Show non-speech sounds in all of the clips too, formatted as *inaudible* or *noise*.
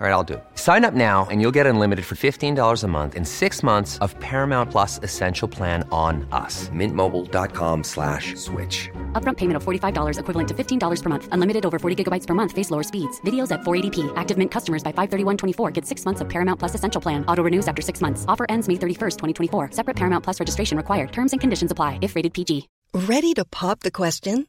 All right, I'll do it. Sign up now and you'll get unlimited for $15 a month in six months of Paramount Plus Essential Plan on us. Mintmobile.com slash switch. Upfront payment of $45 equivalent to $15 per month. Unlimited over 40 gigabytes per month. Face lower speeds. Videos at 480p. Active Mint customers by 531.24 get six months of Paramount Plus Essential Plan. Auto renews after six months. Offer ends May 31st, 2024. Separate Paramount Plus registration required. Terms and conditions apply if rated PG. Ready to pop the question?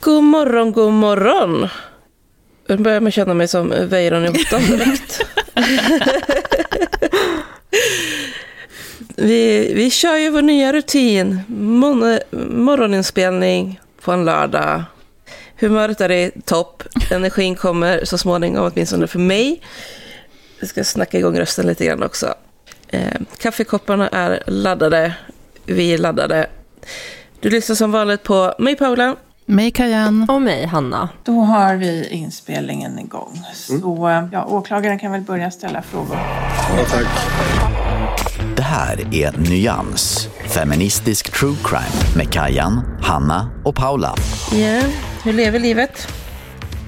God morgon, god morgon. Nu börjar man känna mig som Weiron i åttan direkt. vi, vi kör ju vår nya rutin. Mon morgoninspelning på en lördag. Humöret är i topp. Energin kommer så småningom, åtminstone för mig. Vi ska snacka igång rösten lite grann också. Eh, kaffekopparna är laddade. Vi är laddade. Du lyssnar som vanligt på mig, Paula. Mig Kajan. Och mig Hanna. Då har vi inspelningen igång. Så ja, åklagaren kan väl börja ställa frågor. Ja, tack. Det här är Nyans, feministisk true crime med Kajan, Hanna och Paula. Ja, yeah. hur lever livet?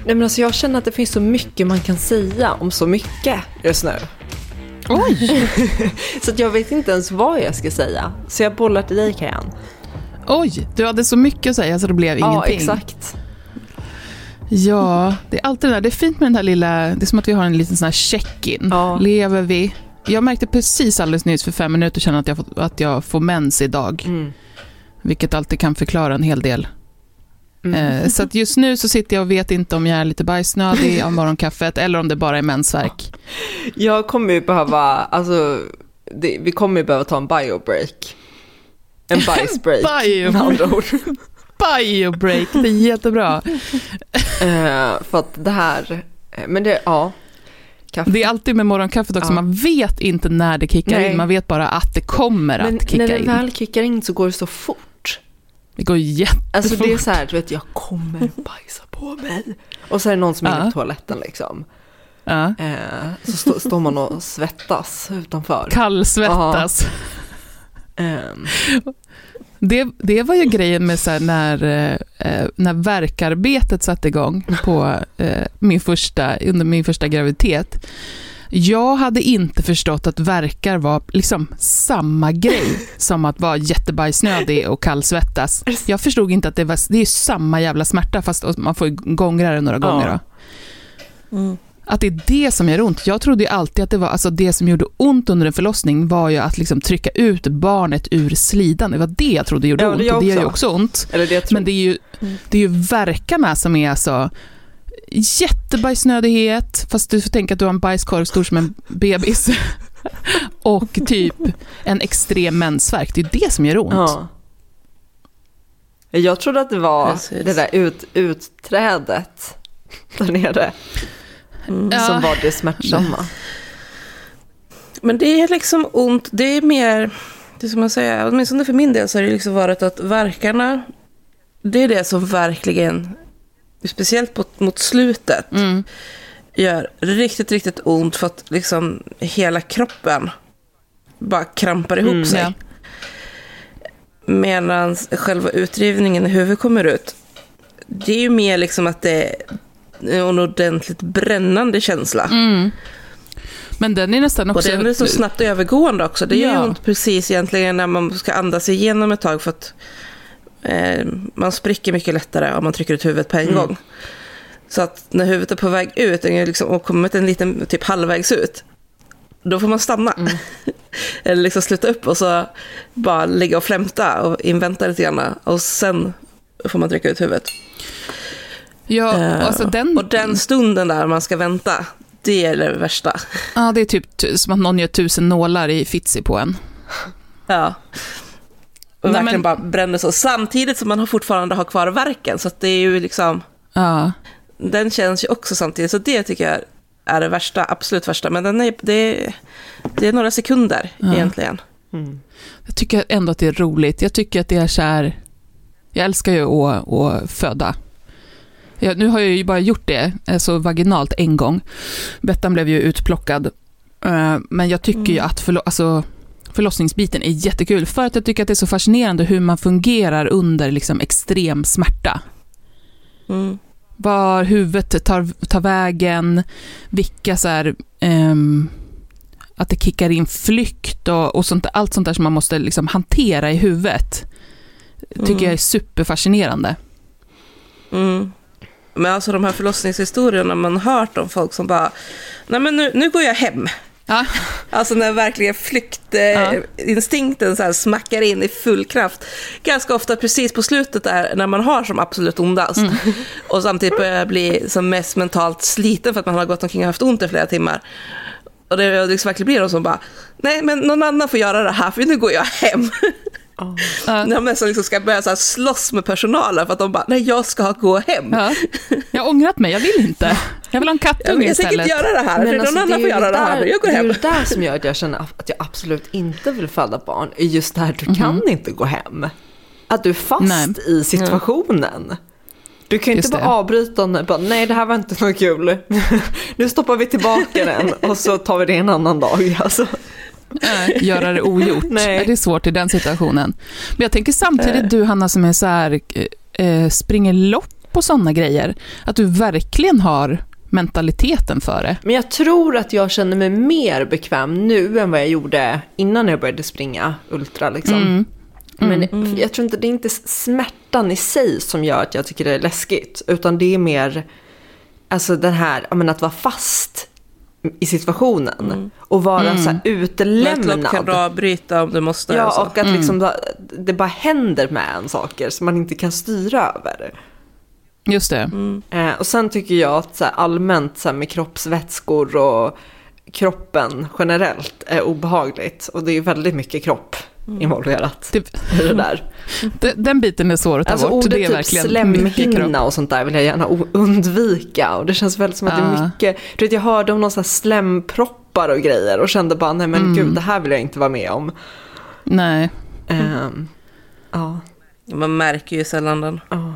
Nej, men alltså jag känner att det finns så mycket man kan säga om så mycket just nu. Oj! *laughs* så att jag vet inte ens vad jag ska säga. Så jag bollar till dig Kajan. Oj, du hade så mycket att säga så det blev ingenting. Ja, exakt. Ja, det är alltid det där. Det är fint med den här lilla, det är som att vi har en liten sån här check-in. Ja. Lever vi? Jag märkte precis alldeles nyss för fem minuter sedan att jag, får, att jag får mens idag. Mm. Vilket alltid kan förklara en hel del. Mm. Eh, så att just nu så sitter jag och vet inte om jag är lite bajsnödig av morgonkaffet eller om det bara är mensvärk. Jag kommer ju behöva, alltså, det, vi kommer ju behöva ta en biobreak. En bajsbreak *laughs* Bio. med andra ord. Biobreak, det är jättebra. *laughs* Eh, för att det här, eh, men det, ja. Kaffe. Det är alltid med morgonkaffet också, Ja. man vet inte när det kickar Nej. in, man vet bara att det kommer men att kicka när det in. väl kickar in så går det så fort. Det går jättefort. Alltså det är så här, du vet, jag kommer *laughs* bajsa på mig. Och så är det någon som är Ja. på toaletten liksom. Ja. Eh, så stå, står man och svettas utanför. Kallsvettas. Ehm, Det, det var ju grejen med så när, eh, när verkarbetet satte igång på, eh, min första, under min första graviditet. Jag hade inte förstått att verkar var liksom samma grej *laughs* som att vara jättebajsnödig och kallsvettas. Jag förstod inte att det var det är samma jävla smärta fast man får gångra det några gånger. Då. Mm. Att det är det som gör ont. Jag trodde ju alltid att det var, alltså det som gjorde ont under en förlossning var ju att liksom trycka ut barnet ur slidan. Det var det jag trodde gjorde Ja, det ont och det gör ju också. ont. eller det Men det är ju, det är ju verkarna som är alltså jättebajsnödighet, fast du får tänka att du har en bajskorv stor som en bebis. *laughs* och typ en extrem mensvärk. Det är ju det som gör ont. Ja. Jag trodde att det var Precis. det där ut, utträdet där nere Mm. Som var det smärtsamma. Men det är liksom ont, det är mer, det som man säger, åtminstone för min del så har det liksom varit att verkarna, det är det som verkligen, speciellt på, mot slutet, Mm. gör riktigt, riktigt ont för att liksom hela kroppen bara krampar ihop Mm, sig. ja. Medan själva utdrivningen i huvudet kommer ut, det är ju mer liksom att det är en ordentligt brännande känsla. Mm. Men den är nästan Och också... den är så snabbt övergående också. Det gör Ja. ont precis egentligen när man ska andas igenom ett tag för att eh, man spricker mycket lättare om man trycker ut huvudet på en Mm. gång. Så att när huvudet är på väg ut liksom, och kommit en liten typ halvvägs ut, då får man stanna. Mm. *laughs* Eller liksom sluta upp och så bara ligga och flämta och invänta lite grann. Och sen får man trycka ut huvudet. Ja, Eh, alltså den, Och den stunden där man ska vänta, det är det värsta. ja, det är typ som att någon gör tusen nålar i fitsi på en. Ja. Och Nej, verkligen men- bara bränner så. Samtidigt som man har fortfarande har kvar verken. Så att det är ju liksom, Ja. den känns ju också samtidigt. Så det tycker jag är det värsta, absolut värsta. Men den är, det, är, det är några sekunder Ja. egentligen. Jag tycker ändå att det är roligt. Jag tycker att det är så här... Jag älskar ju att, att föda. Jag, nu har jag ju bara gjort det alltså vaginalt en gång. Bettan blev ju utplockad. Eh, Men jag tycker ju att förlo- alltså, förlossningsbiten är jättekul för att jag tycker att det är så fascinerande hur man fungerar under liksom, extrem smärta. Mm. Var huvudet tar, tar vägen, vilka så här, ehm, att det kickar in flykt och, och sånt, allt sånt där som man måste liksom hantera i huvudet. Tycker Mm. jag är superfascinerande. Mm. Men alltså de här förlossningshistorierna man hört om folk som bara, nej men nu, nu går jag hem. Ja. Alltså när verkligen flyktinstinkten så här smackar in i full kraft. Ganska ofta precis på slutet där när man har som absolut ondast. Och samtidigt börjar bli som mest mentalt sliten för att man har gått omkring och haft ont i flera timmar. Och det liksom verkligen blir de som bara, nej men någon annan får göra det här för nu går jag hem. Ja. När de nästan liksom ska börja så här slåss med personalen för att de bara, nej jag ska gå hem. Ja. Jag har ångrat mig, jag vill inte. Jag vill ha en men kattunge jag tänker istället. inte göra det här, för någon annan får göra det här. Jag går alltså, det är hem. det där som gör att jag känner att jag absolut inte vill föda barn. är Just det här, du kan inte gå hem. Att du är fast Nej. i situationen. Du kan ju inte bara det. avbryta och bara, nej det här var inte något kul. *laughs* nu stoppar vi tillbaka den och så tar vi det en annan dag. Alltså. Göra det ogjort. Nej. Det är svårt i den situationen. Men jag tänker samtidigt, du Hanna som är så här, eh, springer lopp på sådana grejer, att du verkligen har mentaliteten för det. Men jag tror att jag känner mig mer bekväm nu än vad jag gjorde innan jag började springa ultra. Liksom. Mm. Men jag tror inte, det är inte smärtan i sig som gör att jag tycker det är läskigt. Utan det är mer alltså den här, men att vara fast i situationen. Och vara så här ett lopp kan utelämnad. avbryta om du måste. Ja, och så. och att liksom bara- det bara händer med en saker som man inte kan styra över. Just det. Eh, och sen tycker jag att så här, allmänt så här, med kroppsvätskor och kroppen generellt är obehagligt. Och det är väldigt mycket kropp involverat Det, i det där. *laughs* den biten är svår att ta Alltså bort. ordet Det är typ verkligen slemhinna och sånt där vill jag gärna undvika. Och det känns väldigt som att det är mycket, du vet jag hörde om någon sån här slemproppar och grejer och kände bara nej men Mm. gud det här vill jag inte vara med om. Nej. Ehm, ja, Man märker ju sällan den. ja.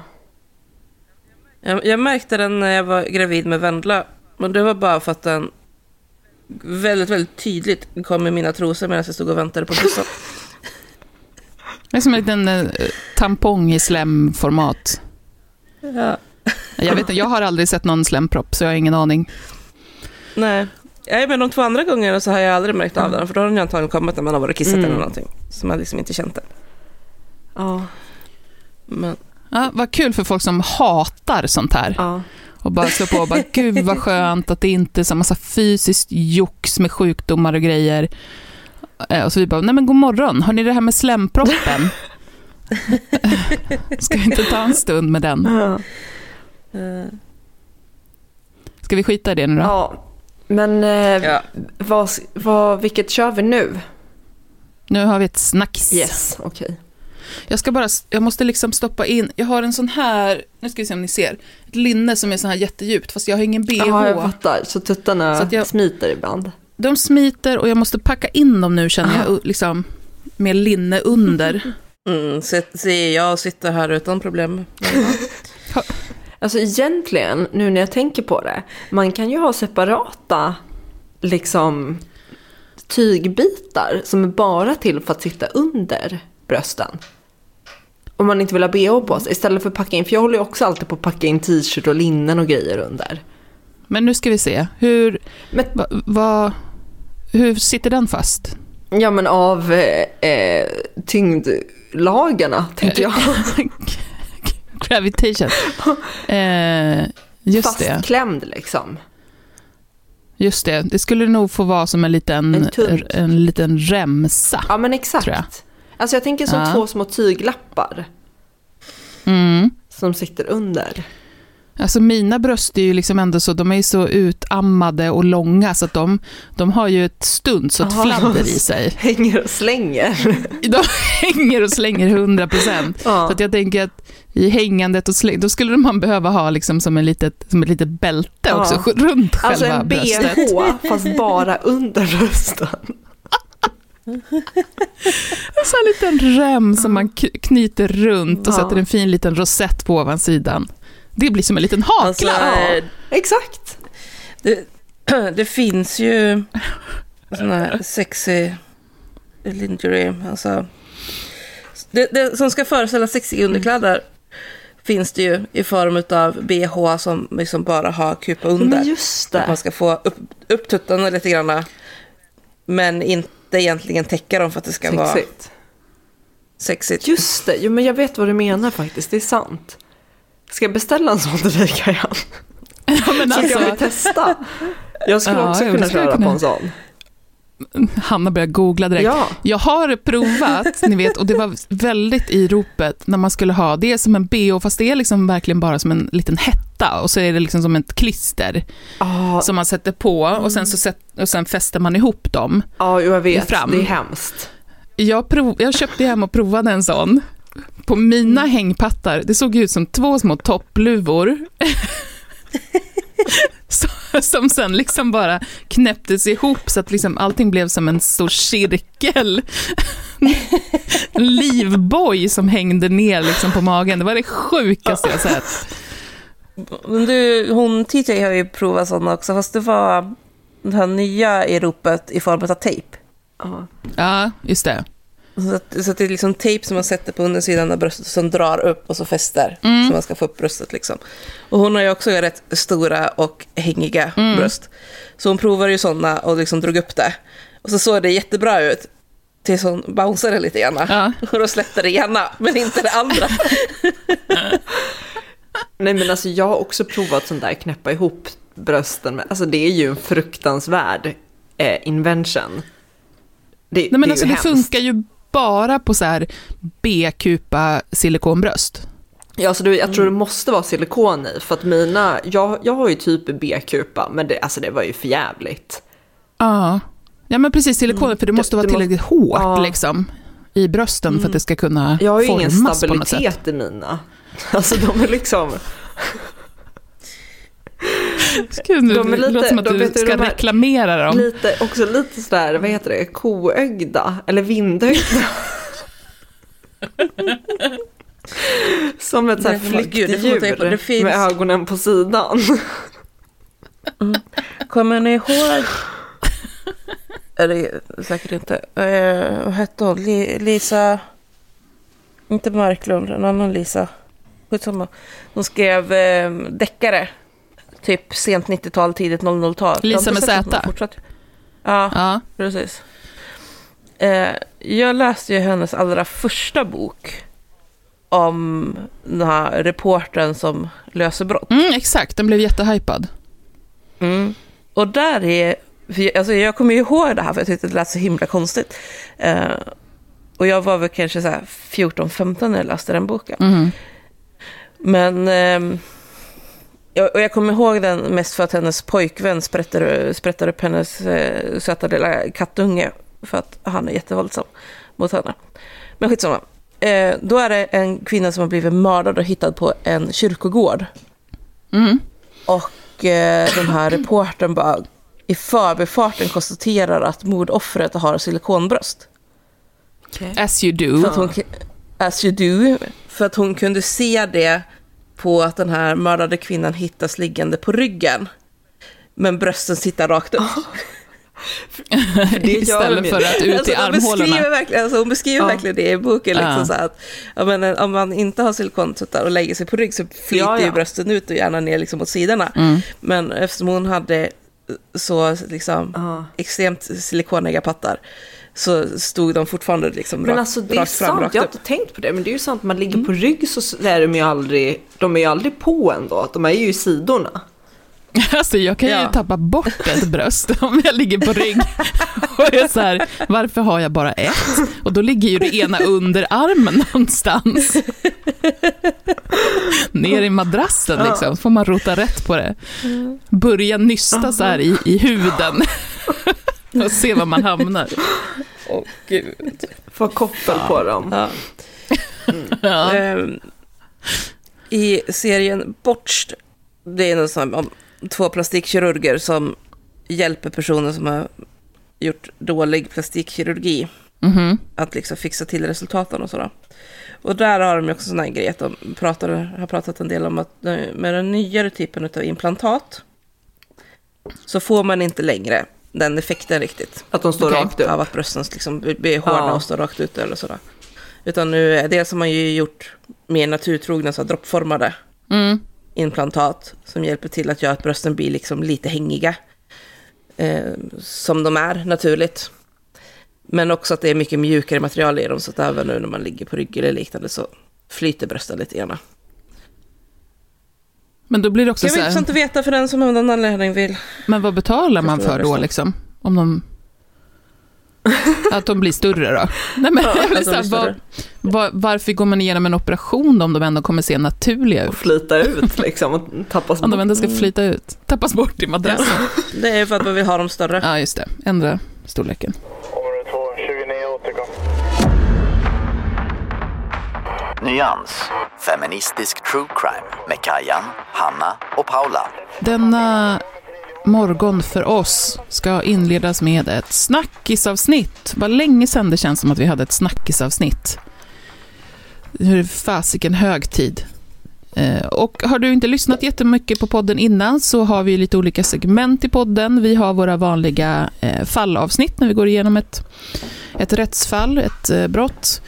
Jag, jag märkte den när jag var gravid med Vendla. Men det var bara för att den väldigt, väldigt tydligt kom i mina trosor medan jag stod och väntade på bussen. *laughs* Det är som en liten eh, tampong i slemformat. ja. Jag, vet, jag har aldrig sett någon slempropp, så jag har ingen aning. Nej. Ja, men de två andra gångerna så har jag aldrig märkt av den. För då har den ju antagligen kommit när man har varit och kissat Mm. eller någonting. Så man liksom inte känt det. Ja, Men, Ja, vad kul för folk som hatar sånt här. ja. Och bara slå på och bara, gud vad skönt att det inte är så massa fysiskt jox med sjukdomar och grejer. Eh, Och så vi bara, nej men god morgon, har ni det här med slemproppen? *laughs* Ska vi inte ta en stund med den? eh, Ska vi skita i det nu då? ja. Men eh, ja. vad, vad, vilket kör vi nu? Nu har vi ett snacks. Yes, okej. Jag ska bara, jag måste liksom stoppa in, jag har en sån här, nu ska vi se om ni ser, ett linne som är så här jättedjupt, fast jag har ingen bh. Ja, jag fattar. Så tuttarna Så att jag- smiter ibland. De smiter och jag måste packa in dem nu känner jag, liksom, med linne under. *laughs* Mm, så ser jag sitter här utan problem. Alltså egentligen, nu när jag tänker på det, man kan ju ha separata liksom tygbitar som är bara till för att sitta under brösten. Om man inte vill ha bh på sig, istället för att packa in, för jag håller ju också alltid på att packa in t-shirt och linnen och grejer under. Men nu ska vi se, hur, Men, va, va, hur sitter den fast? ja men av eh, eh, tyngd, tyngdlagarna, tänker jag. *laughs* Gravitation. Eh, just det. Fastklämd liksom. Just det. Det skulle nog få vara som en liten, En en liten remsa. Ja men exakt. Tror jag. Alltså jag tänker som Ja. två små tyglappar Mm. som sitter under. Alltså mina bröst är ju liksom ändå så, de är så utammade och långa så att de, de har ju ett stund så ett Aha. fladder i sig. *laughs* Hänger och slänger. *laughs* De hänger och slänger 100 procent. Ja. Så att jag tänker att i hängandet och släng, då skulle man behöva ha liksom som, en litet, som ett litet bälte Ja. också runt Alltså själva en bröstet. bh fast bara under brösten. Så *laughs* en liten rem som man knyter runt och Ja. sätter en fin liten rosett på ovansidan. Det blir som en liten hakla. Alltså, Ja. eh, Exakt. det, *clears throat* det finns ju sådana här *laughs* sexy lingerie. Alltså, det, det som ska föreställa sexiga underkläder finns det ju i form av bh som liksom bara har kupa under. Men just Att man det. ska få upp, upp tuttarna lite grann. Men inte egentligen täcka dem för att det ska vara Sexigt. sexigt. Just det. Jo men jag vet vad du menar faktiskt. Det är sant. Ska jag beställa en sån till dig Kajan? *laughs* Ja, men Så kan vi alltså, testa. Jag skulle Ja, också jo, kunna köra jag på kunna. en sån. Hanna börjar googla direkt. Ja. Jag har provat, ni vet, och det var väldigt i ropet när man skulle ha, det är som en bh fast det är liksom verkligen bara som en liten hetta och så är det liksom som ett klister Ja, som man sätter på och sen, så sätt, och sen fäster man ihop dem. ja jo, jag vet. fram. Det är hemskt. Jag, prov, jag köpte hem och provade en sån. På mina hängpattar, det såg ut som två små toppluvor. *laughs* Som sen liksom bara knäpptes ihop så att liksom allting blev som en stor cirkel. En livboj som hängde ner liksom på magen. Det var det sjukaste jag sett. Du, hon TJ har ju provat sådana också, fast det var det här nya i ropet i form av tejp. Ja, just det. Så att, så att det är liksom tejp som man sätter på undersidan av bröstet som drar upp och så fäster. Så man ska få upp bröstet liksom. Och hon har ju också rätt stora och hängiga bröst. Så hon provade ju sådana och liksom drog upp det. Och så såg det jättebra ut. Tills hon bounceade lite grann. Ja. *laughs* Och då släppte det ena, men inte det andra. *laughs* Nej men alltså jag har också provat sån där knäppa ihop brösten. med- Alltså det är ju en fruktansvärd eh, invention. Det, Nej, men det alltså det hemskt. funkar ju bara på så här B-kupa silikonbröst. Ja, alltså du, jag tror det måste vara silikon i. För att mina, jag, jag har ju typ B-kupa, men det, alltså det var ju för jävligt. Ja, ja men precis silikon, för det måste Det- vara tillräckligt hårt Ja. liksom, i brösten för att det ska kunna Jag har ju ingen formas på något sätt. stabilitet i mina. *laughs* Alltså de är liksom... Gud, nu De är lite- låter som att de du ska de här- reklamera dem. Lite, också lite sådär, vad heter det, koögda eller vindögda. *laughs* Som ett. Det flyktdjur finns- med ögonen på sidan. Kommer ni ihåg? Eller säkert inte. Eh, vad hette hon? Li- Lisa... Inte Marklund, en annan Lisa. Skitsamma. Hon skrev eh, deckare. Typ sent 90-tal, tidigt 00-tal. Lisa med Z. Ja, Ja. precis. Eh, jag läste ju hennes allra första bok. Om den här reportern som löser brott. Mm, exakt, den blev jättehypad. Mm. Och där är, alltså jag kommer ju ihåg det här för jag tyckte det lät så himla konstigt. Eh, och jag var väl kanske så här 14-15 när jag läste den boken. Mm. Men, jag, och jag kommer ihåg den mest för att hennes pojkvän sprättade, sprättade upp hennes eh, söta lilla kattunge. För att han är jättevåldsam mot henne. Men skitsamma. Eh, då är det en kvinna som har blivit mördad och hittad på en kyrkogård. Mm. Och eh, den här reportern bara i förbifarten konstaterar att mordoffret har silikonbröst. As you do. Hon, as you do. För att hon kunde se det på att den här mördade kvinnan hittas liggande på ryggen. Men brösten sitter rakt upp. *laughs* Det Istället de för att ut Alltså, i de armhålorna. beskriver verkligen, alltså, hon beskriver Ja. verkligen det i boken. Liksom, Ja. så att, ja, men, eh, om man inte har silikontuttar och lägger sig på rygg så flyter Ja, ja. ju brösten ut och gärna ner liksom, åt sidorna. Mm. Men eftersom hon hade så liksom, Ja. extremt silikoniga pattar så stod de fortfarande liksom Men rakt, alltså det är rakt fram, sant, rakt jag har upp. inte tänkt på det. Men det är ju sant, man ligger på rygg så är de ju aldrig, de är ju aldrig på ändå. De är ju i sidorna. *laughs* Alltså jag kan ju Ja. tappa bort ett bröst om jag ligger på rygg. *laughs* Och är så här, varför har jag bara ett? Och då ligger ju det ena under armen någonstans. *laughs* Ner i madrassen liksom, får man rota rätt på det. Börja nysta så här i, i huden. *laughs* Och se var man hamnar. Åh gud. Få koppel på dem. Ja. Ja. Ehm, I serien Botched, det är någon sån här, om två plastikkirurger som hjälper personer som har gjort dålig plastikkirurgi Mhm. att liksom fixa till resultaten och sådär. Och där har de ju också sån här grej att de pratar, har pratat en del om att med den nyare typen av implantat så får man inte längre den effekten riktigt. Att de står Okej. rakt upp. Av att brösten liksom blir- hårda Ja. och står rakt ut eller sådär. Utan nu, dels har man ju gjort mer naturtrogna, så droppformade Mm. implantat som hjälper till att göra att brösten blir liksom lite hängiga. Eh, som de är naturligt. Men också att det är mycket mjukare material i dem så att även nu när man ligger på rygg eller liknande så flyter brösten lite grann. Men då blir det också Det så var här, intressant att veta för den som av någon anledning vill. men vad betalar man för då liksom? Om de... Att de blir större då? *laughs* Nej, men, de säga, blir var, större. var, varför går man igenom en operation då, om de ändå kommer se naturliga ut? Och flyta ut liksom och tappas *laughs* Om de bort. ändå ska flyta ut, tappas bort i madrassen. Det är för att man vill ha dem större. Ja, just det. Ändra storleken. Område 2, 29 återkom. Nyans. Feministisk true crime med Kajan, Hanna och Paula. Denna morgon för oss ska inledas med ett snackisavsnitt. Vad länge sedan det känns som att vi hade ett snackisavsnitt. Nu är det fasiken hög tid. Eh, och har du inte lyssnat jättemycket på podden innan så har vi lite olika segment i podden. Vi har våra vanliga eh, fallavsnitt när vi går igenom ett, ett rättsfall, ett eh, brott.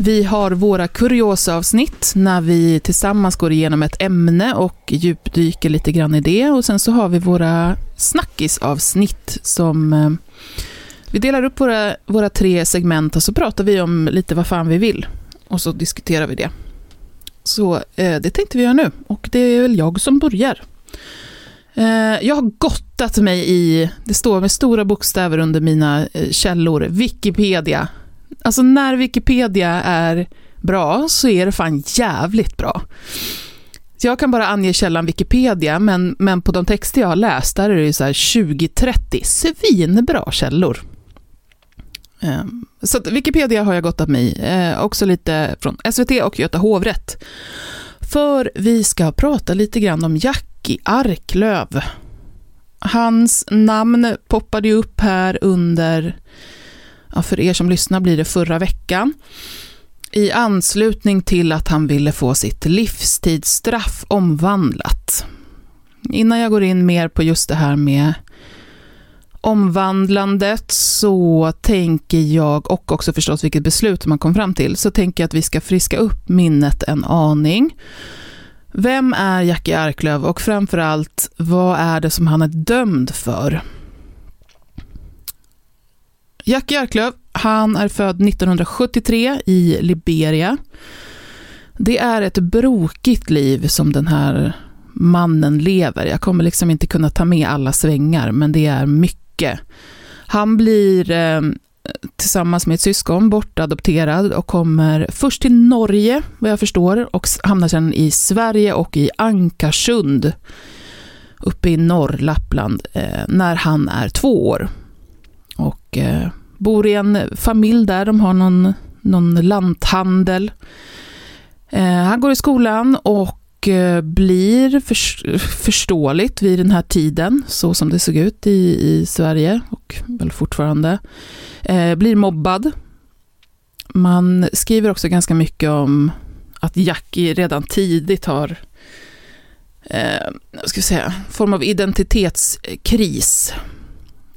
Vi har våra kuriosaavsnitt när vi tillsammans går igenom ett ämne och djupdyker lite grann i det. Och sen så har vi våra snackisavsnitt som eh, vi delar upp våra, våra tre segment och så pratar vi om lite vad fan vi vill. Och så diskuterar vi det. Så eh, det tänkte vi göra nu och det är väl jag som börjar. Eh, jag har gottat mig i, det står med stora bokstäver under mina eh, källor, Wikipedia. Alltså när Wikipedia är bra så är det fan jävligt bra. Så jag kan bara ange källan Wikipedia, men, men på de texter jag har läst, där är det så här 20-30 svinbra källor. Ehm, så att Wikipedia har jag gottat mig i, också lite från SVT och Göta hovrätt. För vi ska prata lite grann om Jackie Arklöv. Hans namn poppade ju upp här under, ja, för er som lyssnar blir det förra veckan, i anslutning till att han ville få sitt livstidsstraff omvandlat. Innan jag går in mer på just det här med omvandlandet så tänker jag, och också förstås vilket beslut man kom fram till, så tänker jag att vi ska friska upp minnet en aning. Vem är Jackie Arklöv och framförallt, vad är det som han är dömd för? Jackie Arklöv, han är född 1973 i Liberia. Det är ett brokigt liv som den här mannen lever. Jag kommer liksom inte kunna ta med alla svängar, men det är mycket. Han blir eh, tillsammans med ett syskon bortadopterad och kommer först till Norge, vad jag förstår, och hamnar sedan i Sverige och i Ankarsund, uppe i norr, Lappland, eh, när han är två år. Och eh, bor i en familj där, de har någon, någon lanthandel. Eh, han går i skolan och eh, blir för, förståeligt vid den här tiden, så som det såg ut i, i Sverige och väl fortfarande, eh, blir mobbad. Man skriver också ganska mycket om att Jackie redan tidigt har eh, vad ska vi säga, form av identitetskris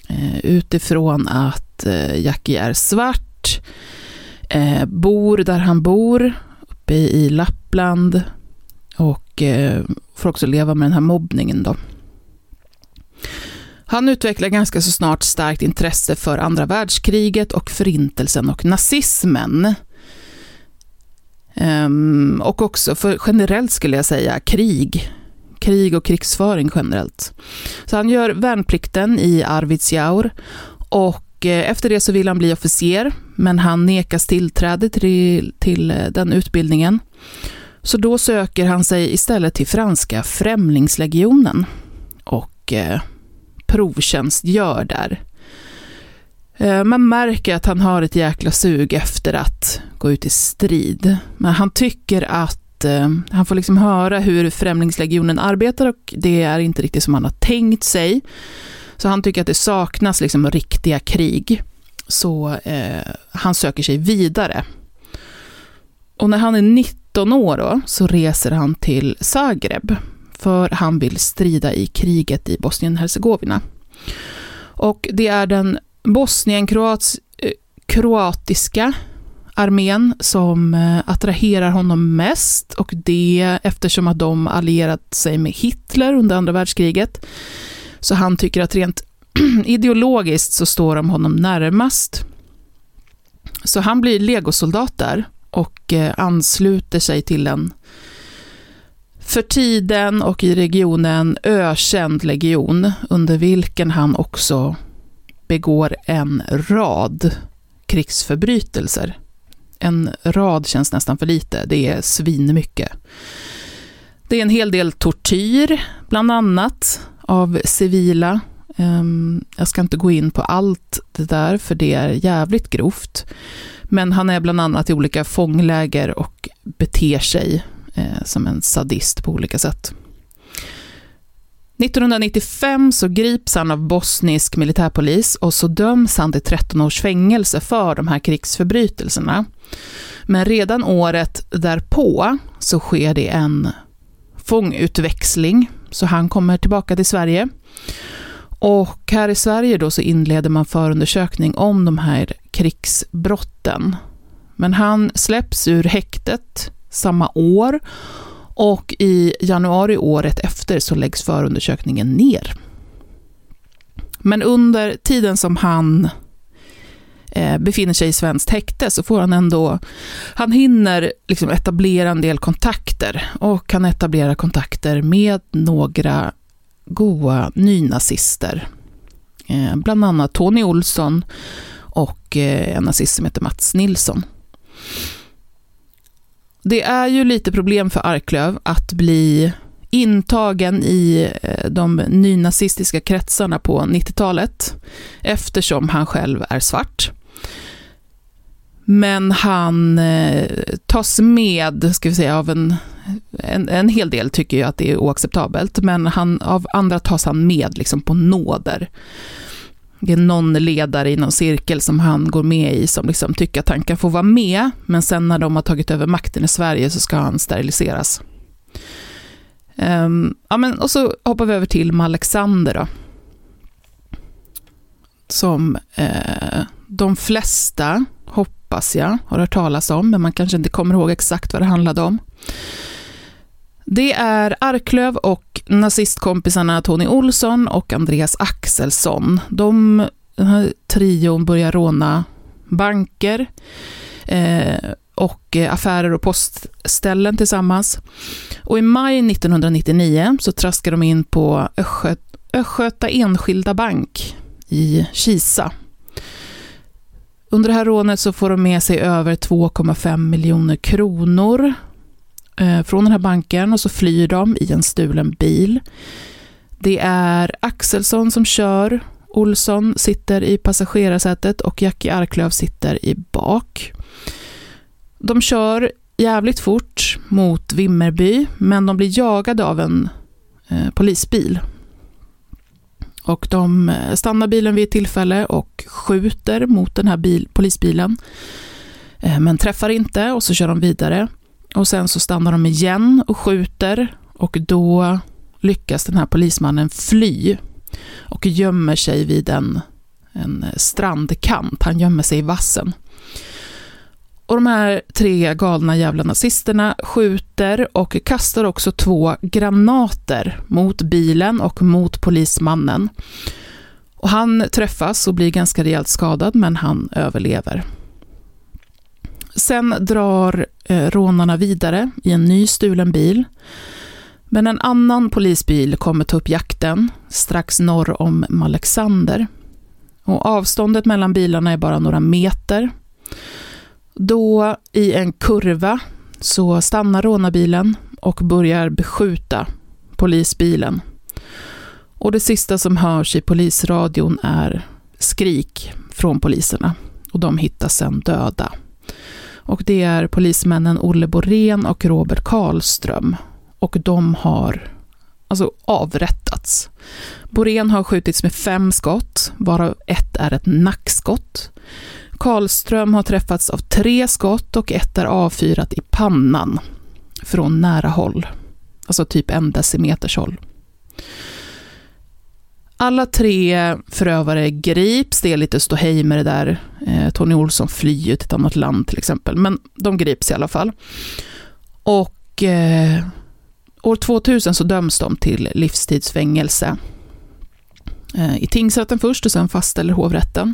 eh, utifrån att eh, Jackie är svart, eh, bor där han bor, uppe i, Lappland och eh, får också leva med den här mobbningen då. Han utvecklar ganska så snart starkt intresse för andra världskriget och förintelsen och nazismen. Um, och också för generellt skulle jag säga krig. Krig och krigsföring generellt. Så han gör värnplikten i Arvidsjaur och Eh, efter det så vill han bli officer, men han nekas tillträde till, till eh, den utbildningen. Så då söker han sig istället till franska Främlingslegionen och eh, provtjänstgör där. Eh, man märker att han har ett jäkla sug efter att gå ut i strid. Men han tycker att eh, han får liksom höra hur Främlingslegionen arbetar och det är inte riktigt som han har tänkt sig. Så han tycker att det saknas liksom riktiga krig. Så eh, han söker sig vidare. Och när han är 19 år då, så reser han till Zagreb. För han vill strida i kriget i Bosnien-Hercegovina. Och det är den Bosnien-kroatiska eh, armén som eh, attraherar honom mest och det eftersom att de allierat sig med Hitler under andra världskriget. Så han tycker att rent *clears throat* ideologiskt så står de honom närmast. Så han blir legosoldat där och eh, ansluter sig till en för tiden och i regionen ökänd legion under vilken han också begår en rad krigsförbrytelser. En rad känns nästan för lite, det är svinmycket. Det är en hel del tortyr, bland annat, av civila. Ehm, jag ska inte gå in på allt det där, för det är jävligt grovt. Men han är bland annat i olika fångläger och beter sig eh, som en sadist på olika sätt. 1995 så grips han av bosnisk militärpolis och så döms han till 13 års fängelse för de här krigsförbrytelserna. Men redan året därpå så sker det en fångutväxling, så han kommer tillbaka till Sverige. Och här i Sverige då så inleder man förundersökning om de här krigsbrotten. Men han släpps ur häktet samma år och i januari året efter så läggs förundersökningen ner. Men under tiden som han Eh, befinner sig i svenskt häkte så får han ändå, han hinner liksom etablera en del kontakter och kan etablera kontakter med några goa nynazister. Eh, bland annat Tony Olsson och eh, en nazist som heter Mats Nilsson. Det är ju lite problem för Arklöv att bli intagen i de nynazistiska kretsarna på 90-talet, eftersom han själv är svart. Men han eh, tas med, ska vi säga, av en, en, en hel del tycker ju att det är oacceptabelt, men han, av andra tas han med liksom på nåder det är någon ledare i någon cirkel som han går med i som liksom tycker att han kan få vara med, men sen när de har tagit över makten i Sverige så ska han steriliseras. Um, ja, men, och så hoppar vi över till Alexander då. Som eh, de flesta, hoppas jag, har hört talas om, men man kanske inte kommer ihåg exakt vad det handlade om. Det är Arklöv och nazistkompisarna Tony Olsson och Andreas Axelsson. De, den här trion börjar råna banker eh, och affärer och postställen tillsammans. Och i maj 1999 så traskar de in på Östgöta Enskilda Bank i Kisa. Under det här rånet så får de med sig över 2,5 miljoner kronor eh, från den här banken och så flyr de i en stulen bil. Det är Axelsson som kör, Olsson sitter i passagerarsätet och Jackie Arklöv sitter i bak. De kör jävligt fort mot Vimmerby, men de blir jagade av en eh, polisbil. Och de eh, stannar bilen vid ett tillfälle och skjuter mot den här bil, polisbilen. Eh, men träffar inte och så kör de vidare. Och sen så stannar de igen och skjuter och då lyckas den här polismannen fly och gömmer sig vid en, en strandkant. Han gömmer sig i vassen. Och de här tre galna jävla nazisterna skjuter och kastar också två granater mot bilen och mot polismannen. Och han träffas och blir ganska rejält skadad, men han överlever. Sen drar eh, rånarna vidare i en ny stulen bil. Men en annan polisbil kommer ta upp jakten strax norr om Malexander. Och avståndet mellan bilarna är bara några meter. Då i en kurva så stannar rånarbilen och börjar beskjuta polisbilen. Och det sista som hörs i polisradion är skrik från poliserna och de hittas sen döda. Och det är polismännen Olle Borén och Robert Karlström. Och de har alltså plats. Borén har skjutits med fem skott, varav ett är ett nackskott. Karlström har träffats av tre skott och ett är avfyrat i pannan från nära håll. Alltså typ en decimeters håll. Alla tre förövare grips, det är lite ståhej med det där. Eh, Tony Olsson flyr till ett annat land till exempel, men de grips i alla fall. Och eh, år 2000 så döms de till livstidsfängelse. Eh, I tingsrätten först och sen fastställer hovrätten.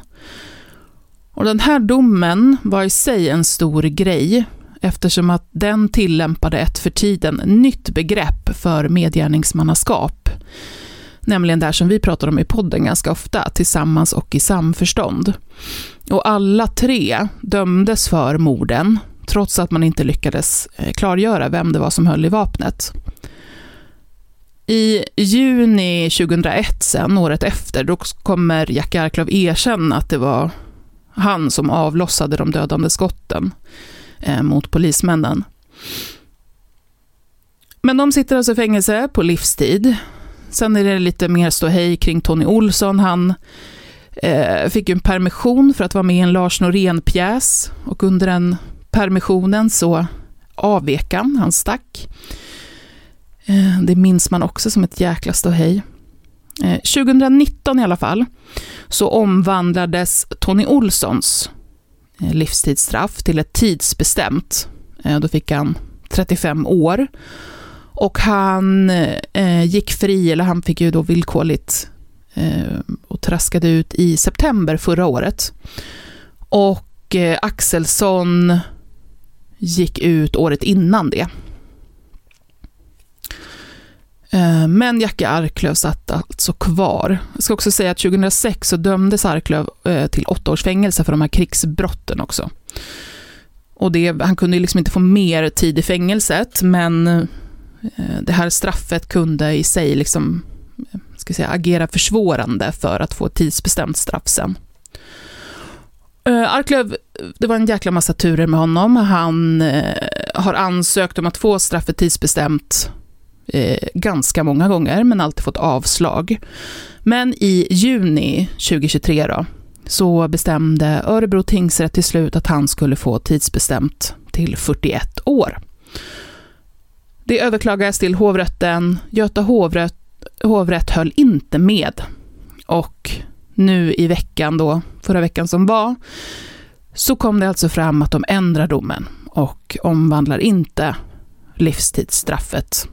Och den här domen var i sig en stor grej eftersom att den tillämpade ett för tiden nytt begrepp för medgärningsmannaskap. Nämligen det som vi pratar om i podden ganska ofta, tillsammans och i samförstånd. Och alla tre dömdes för morden, trots att man inte lyckades eh, klargöra vem det var som höll i vapnet. I juni 2001, sen, året efter, då kommer Jack Arklöv erkänna att det var han som avlossade de dödande skotten eh, mot polismännen. Men de sitter alltså i fängelse på livstid. Sen är det lite mer ståhej kring Tony Olsson. Han eh, fick ju en permission för att vara med i en Lars Norén-pjäs och under den permissionen så avvek han, han stack. Eh, det minns man också som ett jäkla ståhej. Eh, 2019 i alla fall, så omvandlades Tony Olssons eh, livstidsstraff till ett tidsbestämt. Då fick han 35 år. Och han gick fri, eller han fick ju då villkorligt och traskade ut i september förra året. Och Axelsson gick ut året innan det. Eh, men Jacke Arklöv satt alltså kvar. Jag ska också säga att 2006 så dömdes Arklöv eh, till åtta års fängelse för de här krigsbrotten också. Och det, han kunde liksom inte få mer tid i fängelset, men eh, det här straffet kunde i sig liksom, ska säga, agera försvårande för att få ett tidsbestämt straff sen. Arklöv, det var en jäkla massa turer med honom. Han har ansökt om att få straffet tidsbestämt eh, ganska många gånger, men alltid fått avslag. Men i juni 2023 då, så bestämde Örebro tingsrätt till slut att han skulle få tidsbestämt till 41 år. Det överklagades till hovrätten. Göta hovrätt, hovrätt höll inte med. Och nu i veckan då, förra veckan som var, så kom det alltså fram att de ändrar domen och omvandlar inte livstidsstraffet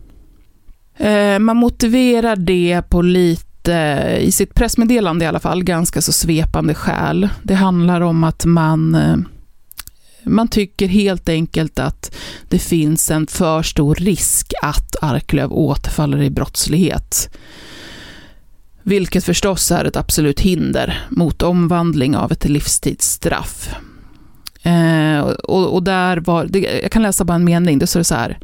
Eh, man motiverar det på lite, i sitt pressmeddelande i alla fall, ganska så svepande skäl. Det handlar om att man eh, man tycker helt enkelt att det finns en för stor risk att Arklöv återfaller i brottslighet. Vilket förstås är ett absolut hinder mot omvandling av ett livstidsstraff. Eh, och, och, där var, det, jag kan läsa bara en mening, det står så här.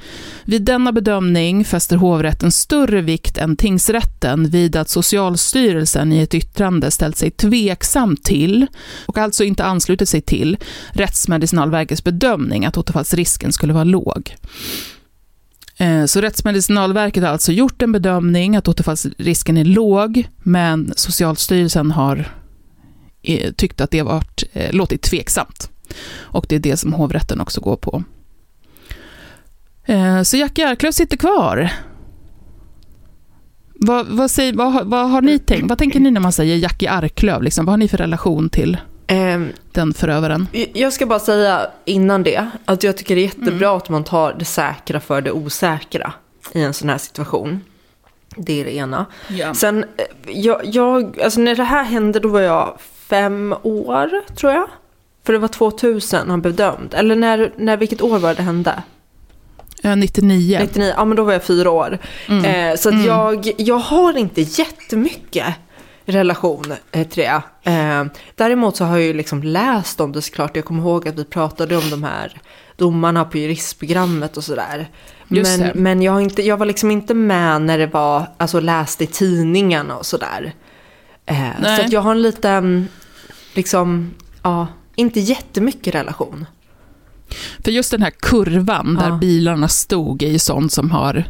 Vid denna bedömning fäster hovrätten större vikt än tingsrätten vid att Socialstyrelsen i ett yttrande ställt sig tveksam till, och alltså inte anslutit sig till, Rättsmedicinalverkets bedömning att återfallsrisken skulle vara låg. Eh, så Rättsmedicinalverket har alltså gjort en bedömning att återfallsrisken är låg, men Socialstyrelsen har eh, tyckt att det varit, eh, låtit tveksamt. Och det är det som hovrätten också går på. Eh, så Jackie Arklöv sitter kvar. Vad, vad, säger, vad, vad, har ni tänkt? Vad tänker ni när man säger Jackie Arklöv? Liksom? Vad har ni för relation till um, den förövaren? Jag ska bara säga innan det att jag tycker det är jättebra mm. att man tar det säkra för det osäkra i en sån här situation. Det är det ena. Ja. Sen, eh, jag, jag, alltså när det här hände då var jag fem år, tror jag. För det var 2000 han blev dömd. Eller när, när, vilket år var det hände? Ja, 99. 99, ja men då var jag fyra år. Eh, så att jag, jag har inte jättemycket relation eh, till det. Eh, däremot så har jag ju liksom läst om det såklart. Jag kommer ihåg att vi pratade om de här domarna på juristprogrammet och sådär. Men, det. men jag, har inte, jag var liksom inte med när det var, alltså läst i tidningarna och sådär. Eh, så att jag har en liten, liksom, ja, inte jättemycket relation. För just den här kurvan där Ja. bilarna stod är ju sånt som har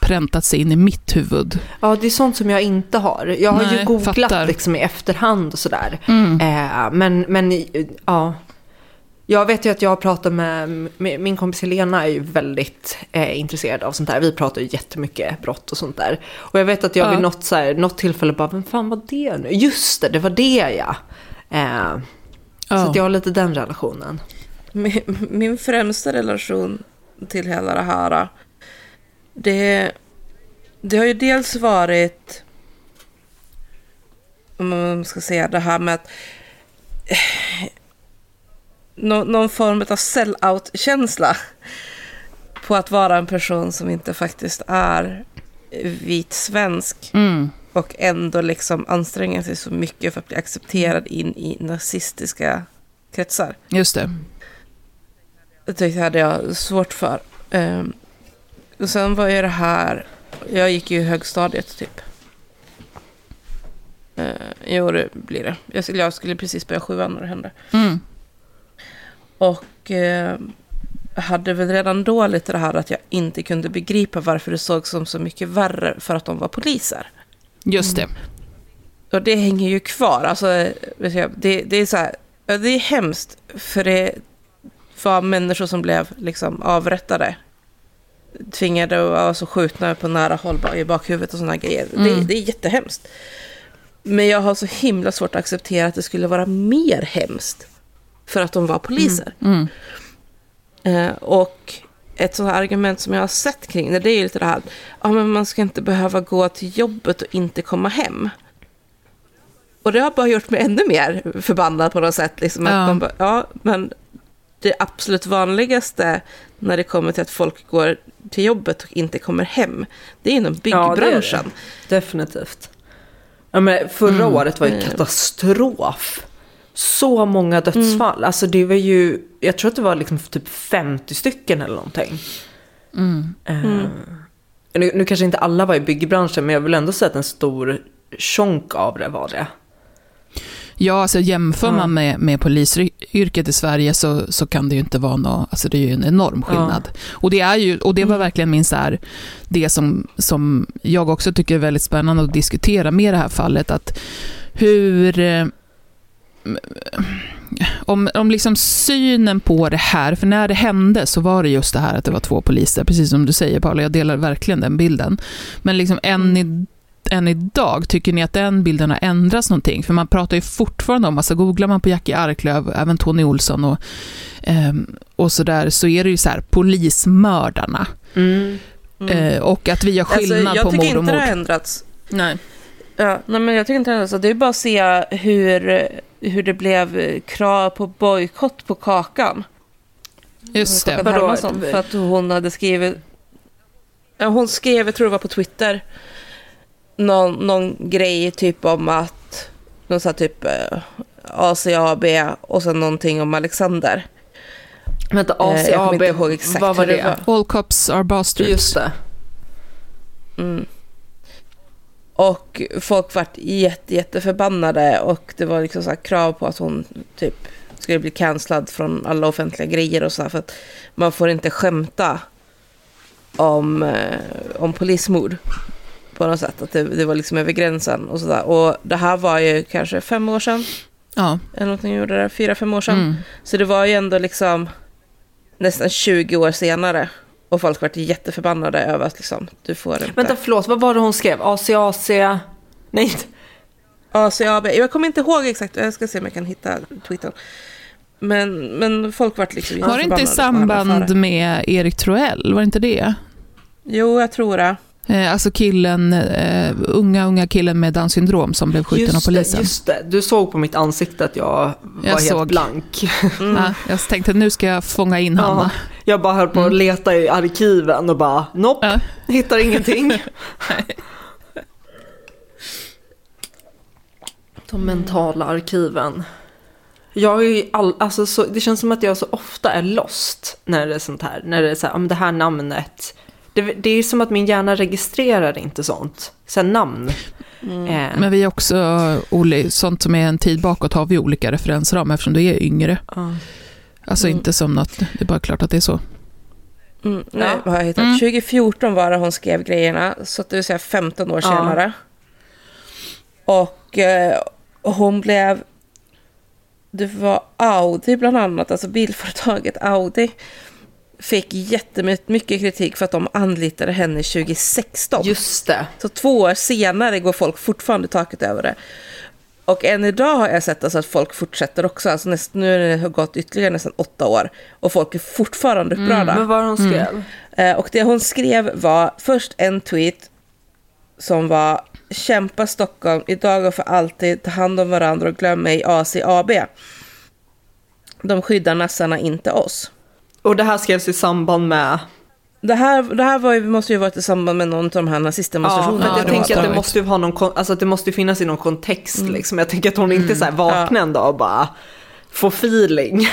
präntat sig in i mitt huvud. Ja, det är sånt som jag inte har. Jag har ju Nej, googlat fattar. liksom i efterhand och sådär. Mm. Eh, men, men ja. Jag vet ju att jag pratar med, med min kompis Helena är ju väldigt eh, intresserad av sånt där. Vi pratar ju jättemycket brott och sånt där. Och jag vet att jag Ja. vid något, så här, något tillfälle bara, vem fan var det nu? Just det, det var det ja. Eh, Så Ja. att jag har lite den relationen. Min, min främsta relation till hela det här, det, det har ju dels varit, om man ska säga det här med att eh, nå, någon form av sell-out-känsla på att vara en person som inte faktiskt är vit svensk Mm. Och ändå liksom anstränga sig så mycket för att bli accepterad in i nazistiska kretsar. Just det. Det hade jag svårt för. Um, och sen var ju det här, jag gick ju i högstadiet typ. Uh, jo, det blir det. Jag skulle, jag skulle precis börja sjuan när det hände. Mm. Och eh, hade väl redan då lite det här att jag inte kunde begripa varför det såg som så mycket värre för att de var poliser. Just det. Och det hänger ju kvar. Alltså, det, det är så här, det är hemskt för det var människor som blev liksom avrättade. Tvingade och alltså, skjutna på nära håll i bakhuvudet och sådana grejer. Det, Mm. det är jättehemskt. Men jag har så himla svårt att acceptera att det skulle vara mer hemskt för att de var poliser. Mm. Eh, och ett sådant här argument som jag har sett kring det, det är ju lite det här, ja men man ska inte behöva gå till jobbet och inte komma hem. Och det har bara gjort mig ännu mer förbannad på något sätt. Liksom, Ja. att man bara, ja, men det absolut vanligaste när det kommer till att folk går till jobbet och inte kommer hem, det är inom Ja, det är det. byggbranschen. Definitivt. Ja, men förra Mm. året var ju katastrof. Så många dödsfall. Alltså det var ju, jag tror att det var liksom typ 50 stycken eller någonting. Mm. Eh, nu, nu kanske inte alla var i byggbranschen men jag vill ändå säga att en stor chunk av det var det. Ja, alltså jämför man med, med polisyrket i Sverige så, så kan det ju inte vara något, alltså det är ju en enorm skillnad. Och det är ju, och det var verkligen min så här, det som, som jag också tycker är väldigt spännande att diskutera med det här fallet, att hur, eh, om, om liksom synen på det här, för när det hände så var det just det här att det var två poliser, precis som du säger Paula, jag delar verkligen den bilden. Men liksom än, i, än idag, tycker ni att den bilden har ändrats någonting? För man pratar ju fortfarande om, alltså googlar man på Jackie Arklöv, även Tony Olsson och, ehm, och sådär, så är det ju så här, polismördarna. Eh, och att vi gör skillnad Alltså, jag på tycker mord och inte det mord. har ändrats. Nej. Ja, nej, men jag tycker inte det har ändrats. Det är bara att se hur, hur det blev eh, krav på bojkott på Kakan. Just det. Hermansson, för att hon hade skrivit... Ja, hon skrev, jag tror det var på Twitter, någon, någon grej typ om att... Någon sån här typ eh, ACAB och sen någonting om Alexander. Vänta, Eh, jag kommer ACAB, inte ihåg exakt vad var det? det var. All cops are bastards. Just det. Mm. Och folk vart jätte, jätteförbannade och det var liksom så krav på att hon typ skulle bli cancellad från alla offentliga grejer och så här, för att man får inte skämta om, eh, om polismord på något sätt. Att det, det var liksom över gränsen och sådär. Och det här var ju kanske fem år sedan, Ja. eller någonting gjorde det, fyra, fem år sedan. Mm. Så det var ju ändå liksom nästan 20 år senare. Och folk vart jätteförbannade över att liksom, du får inte... Vänta, förlåt, vad var det hon skrev? ACAC? Nej, inte- ACAB. Jag kommer inte ihåg exakt, jag ska se om jag kan hitta tweeten. Men, men folk vart liksom Var det inte i samband med Erik Troell? Var det inte det? Jo, jag tror det. Eh, alltså killen, eh, unga, unga killen med Downs syndrom som blev skjuten av Just det, polisen. just det. Du såg på mitt ansikte att jag var helt såg. blank. Ja, jag tänkte nu ska jag fånga in Hanna. Ja, jag bara höll på att leta i arkiven och bara nopp, Ja. hittar ingenting. *laughs* De mentala arkiven. Jag är all, alltså så, det känns som att jag så ofta är lost när det är sånt här. När det är så här, om det här namnet. Det, det är som att min hjärna registrerar inte sånt. Så här namn. Eh, Men vi är också, Olle, sånt som är en tid bakåt har vi olika referenser om eftersom du är yngre. ja. Alltså inte som något, det är bara klart att det är så. Mm, nej, Ja. vad har jag hittat? Mm. 2014 var det hon skrev grejerna, så att det vill säga 15 år Ja. senare. Och eh, hon blev... Det var Audi bland annat, alltså bilföretaget Audi fick jättemycket kritik för att de anlitade henne 2016. Just det. Så två år senare går folk fortfarande taket över det. Och än idag har jag sett alltså att folk fortsätter också. Alltså näst, nu har det gått ytterligare nästan åtta år. Och folk är fortfarande upprörda. Men vad hon skrev? Eh, Och det hon skrev var först en tweet som var Kämpa Stockholm, idag och för alltid, ta hand om varandra och glöm mig ACAB. De skyddar nassarna, inte oss. Och det här skrevs i samband med... Det här, det här var ju, måste ju varit i samband med någon av de här Ja, nazistdemonstrationerna. att Ja, jag tänker att måste det måste ju ha någon, alltså att det måste ju finnas i någon kontext liksom. Jag tänker att hon inte så här vaknar en dag och bara får feeling.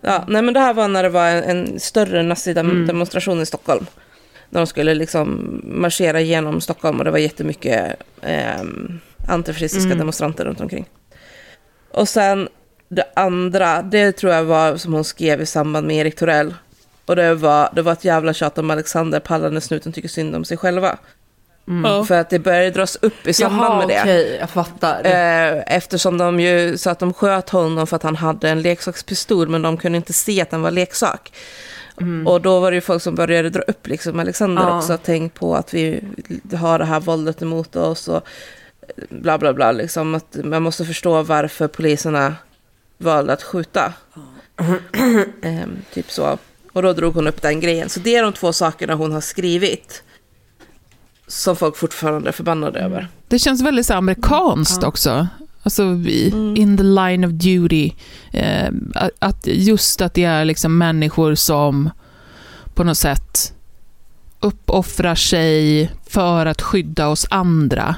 Ja, nej men det här var när det var en, en större nazidemonstration i Stockholm. När de skulle liksom marschera genom Stockholm och det var jättemycket eh, antifascistiska demonstranter runt omkring. Och sen det andra, det tror jag var som hon skrev i samband med Erik Torell. Och det var, det var ett jävla tjat om Alexander Pallande snuten tycker synd om sig själva. För att det började dras upp i samband Jaha, med det. okej, jag fattar. Eh, eftersom de ju sa att de sköt honom för att han hade en leksakspistol, men de kunde inte se att den var leksak. Och då var det ju folk som började dra upp liksom Alexander Ja. också, tänk på att vi har det här våldet emot oss och bla bla bla, liksom att man måste förstå varför poliserna valde att skjuta. Ehm, typ så. Och då drog hon upp den grejen. Så det är de två sakerna hon har skrivit. Som folk fortfarande är förbannade över. Det känns väldigt så amerikanskt också. Alltså i, in the line of duty. Eh, att- just att det är liksom människor som på något sätt uppoffrar sig för att skydda oss andra.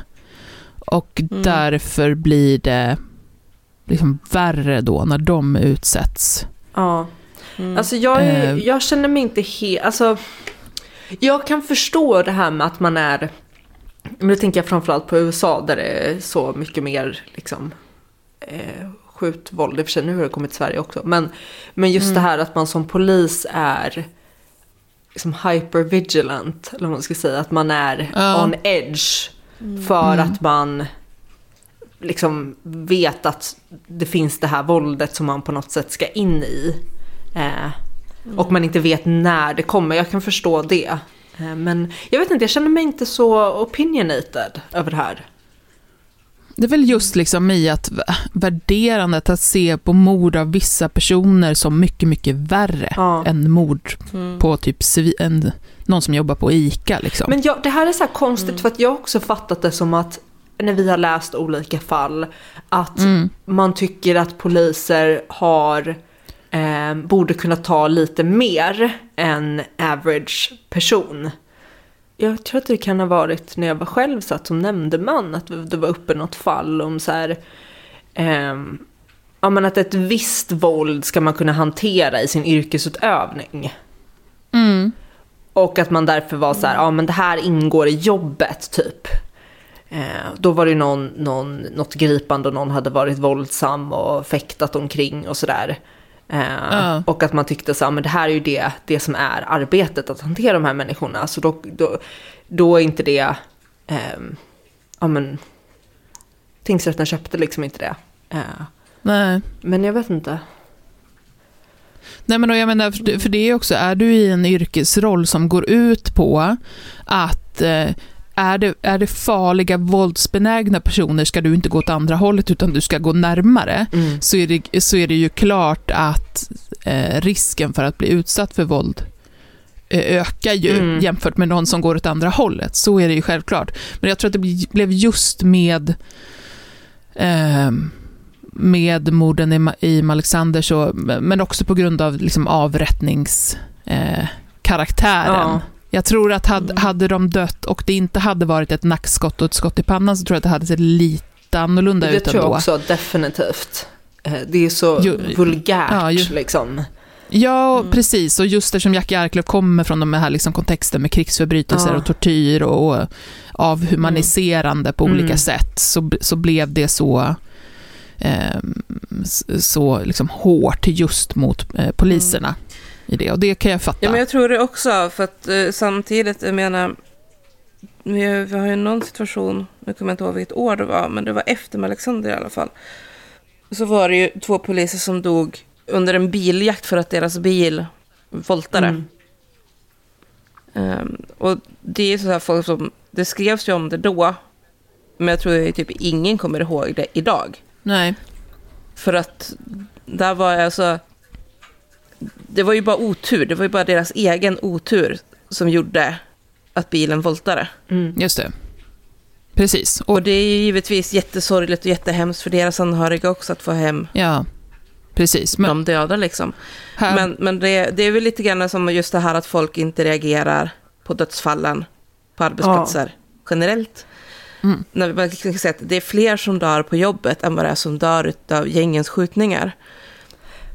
Och därför blir det liksom värre då när de utsätts. Ja. Alltså jag, Eh. jag känner mig inte helt... Alltså, jag kan förstå det här med att man är... Men nu tänker jag framförallt på USA där det är så mycket mer liksom, eh, skjutvåld. I och för sig nu har det kommit till Sverige också. Men, men just det här att man som polis är liksom hypervigilant. Eller vad man ska säga. Att man är Ja. on edge. För att man liksom vet att det finns det här våldet som man på något sätt ska in i. Eh, Och man inte vet när det kommer. Jag kan förstå det. Eh, men jag vet inte, jag känner mig inte så opinionated över det här. Det är väl just liksom i att värderandet att se på mord av vissa personer som mycket, mycket värre Ja. än mord på typ en, någon som jobbar på ICA. Liksom. Men jag, det här är så här konstigt för att jag har också fattat det som att när vi har läst olika fall att man tycker att poliser har eh, borde kunna ta lite mer än average person. Jag tror att det kan ha varit när jag var själv satt som nämndeman att det var uppe något fall om så här ehm, ja, men att ett visst våld ska man kunna hantera i sin yrkesutövning. Mm. Och att man därför var så här, ja men det här ingår i jobbet typ. Eh, då var det någon, någon, något gripande och någon hade varit våldsam och fäktat omkring och sådär. Ja. Och att man tyckte så men det här är ju det, det som är arbetet, att hantera de här människorna. Så då, då, då är inte det, ehm, ja men, tingsrätten köpte liksom inte det. Eh, Nej. men jag vet inte. Nej, men jag menar, för det- för det är också, är du i en yrkesroll som går ut på att eh, är det, är det farliga våldsbenägna personer ska du inte gå åt andra hållet utan du ska gå närmare. Mm. Så, är det, så är det ju klart att eh, risken för att bli utsatt för våld eh, ökar ju Mm. jämfört med någon som går åt andra hållet. Så är det ju självklart. Men jag tror att det blev just med eh, med morden i, Alexander, så, men också på grund av liksom avrättningskaraktären. Eh. Ja. Jag tror att hade, hade de dött och det inte hade varit ett nackskott och ett skott i pannan så tror jag att det hade sett lite annorlunda Det ut tror jag ändå. också, definitivt. Eh, Det är så Jo, vulgärt ja, ju- liksom. Ja, precis. Och just eftersom Jackie Arklöv kommer från de här liksom kontexten med krigsförbrytelser Ja. och tortyr och, och avhumaniserande på olika Mm. sätt, så, så blev det så, eh, så liksom hårt just mot eh, poliserna i det. Och det kan jag fatta. Ja, men jag tror det också, för att eh, samtidigt, jag menar, vi har, vi har ju någon situation, nu kommer jag inte ihåg vilket år det var, men det var efter med Alexander i alla fall. Så var det ju två poliser som dog under en biljakt för att deras bil voltade. Mm. Ehm, och det är så här folk som, det skrevs ju om det då, men jag tror ju typ ingen kommer ihåg det idag. Nej. För att där var jag alltså... Det var ju bara otur. Det var ju bara deras egen otur som gjorde att bilen voltade. Mm. Just det. Precis. Och, Och det är ju givetvis jättesorgligt och jättehemskt för deras anhöriga också att få hem ja, precis. Men, de döda liksom. här, Men, men det, det är väl lite grann som just det här att folk inte reagerar på dödsfallen på arbetsplatser generellt. Mm. När man kan säga att det är fler som dör på jobbet än vad det är som dör av gängens skjutningar.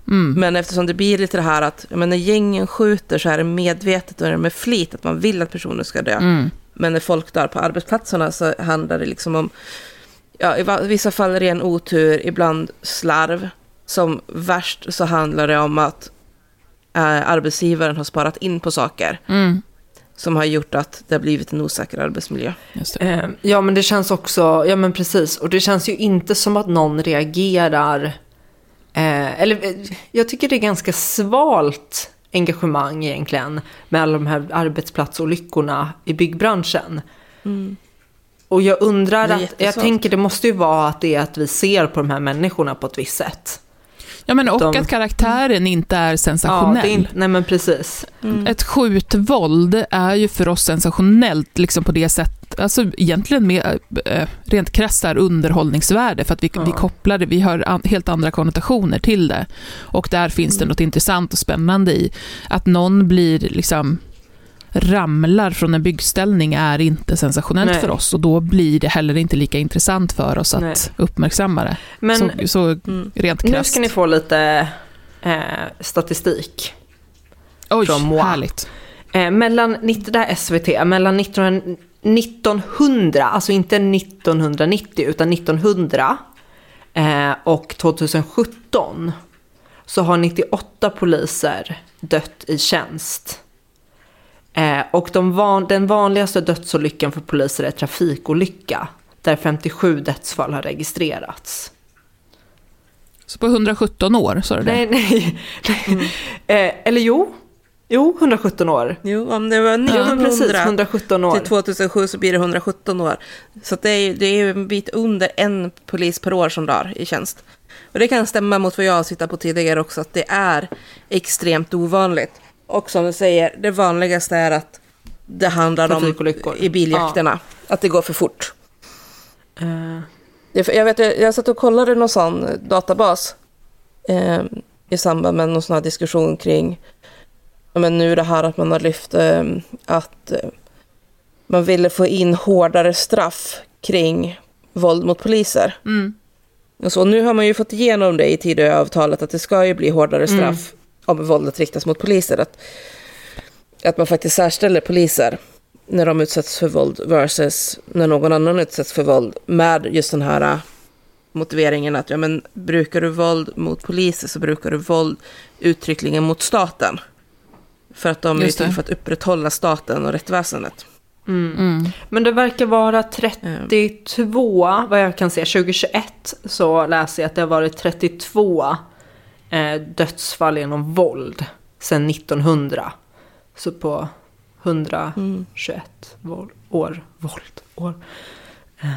Mm, Men eftersom det blir lite det här att men när gängen skjuter så är det medvetet och är det med flit att man vill att personer ska dö. mm, Men när folk dör på arbetsplatserna så handlar det liksom om, ja, i vissa fall ren otur, ibland slarv. Som värst så handlar det om att eh, arbetsgivaren har sparat in på saker mm, som har gjort att det har blivit en osäker arbetsmiljö. just det. Eh, Ja, men det känns också, ja men precis, och det känns ju inte som att någon reagerar, eh, eller eh, jag tycker det är ganska svalt engagemang egentligen med alla de här arbetsplatsolyckorna i byggbranschen. Och jag undrar att, jag tänker det måste ju vara att det är att vi ser på de här människorna på ett visst sätt. Ja, men och de- att karaktären inte är Ja, sensationell. det är inte, nej men precis. Ett skjutvåld är ju för oss sensationellt liksom på det sättet, alltså egentligen med äh, rent krasst är underhållningsvärde för att vi, vi kopplar det, vi har an, helt andra konnotationer till det. Och där finns det något intressant och spännande i att någon blir liksom ramlar från en byggställning är inte sensationellt Nej. för oss och då blir det heller inte lika intressant för oss att Nej. uppmärksamma det. Men så, så Mm. rent nu krasst. ska ni få lite eh, statistik. Oj, från Moa. härligt. Eh, mellan, 90 det här är SVT, mellan 19, 1900, alltså inte 1990 utan 1900 eh, och 2017 så har 98 poliser dött i tjänst. Eh, och de van, den vanligaste dödsolyckan för poliser är trafikolycka där 57 dödsfall har registrerats. Så på 117 år, sa du det? Nej, nej. nej. *laughs* Eh, eller jo, jo 117 år. Jo, om det var Ja, men 900 precis, 117 år. till 2007 så blir det 117 år. Så det är ju det är en bit under en polis per år som dör i tjänst. Och det kan stämma mot vad jag har tittat på tidigare också, att det är extremt ovanligt. Och som du säger, det vanligaste är att det handlar om i biljakterna, att det går för fort. Det- Jag, vet, jag, jag satt och kollade någon sån databas eh, i samband med någon sån här diskussion kring ja, men nu det här att man har lyft eh, att eh, man ville få in hårdare straff kring våld mot poliser. Mm. Och så, nu har man ju fått igenom det i Tidöavtalet att det ska ju bli hårdare straff om våldet riktas mot poliser. Att, att man faktiskt särställer poliser när de utsätts för våld versus när någon annan utsätts för våld med just den här äh, motiveringen att ja, men, brukar du våld mot poliser så brukar du våld uttryckligen mot staten. För att de är Just till för att upprätthålla staten och rättsväsendet. Mm. Men det verkar vara 32, vad jag kan se, 2021 så läser jag att det har varit 32 eh, dödsfall genom våld sedan 1900. Så på 121 våld, år, våld, år. Eh,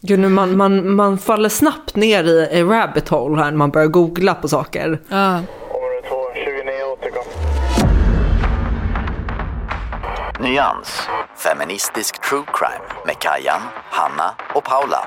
Gud, nu man, man, man faller snabbt ner i, i rabbit hole här när man börjar googla på saker. Ja. Område 2, 29 återkom. Nyans, feministisk true crime med Kajan, Hanna och Paula.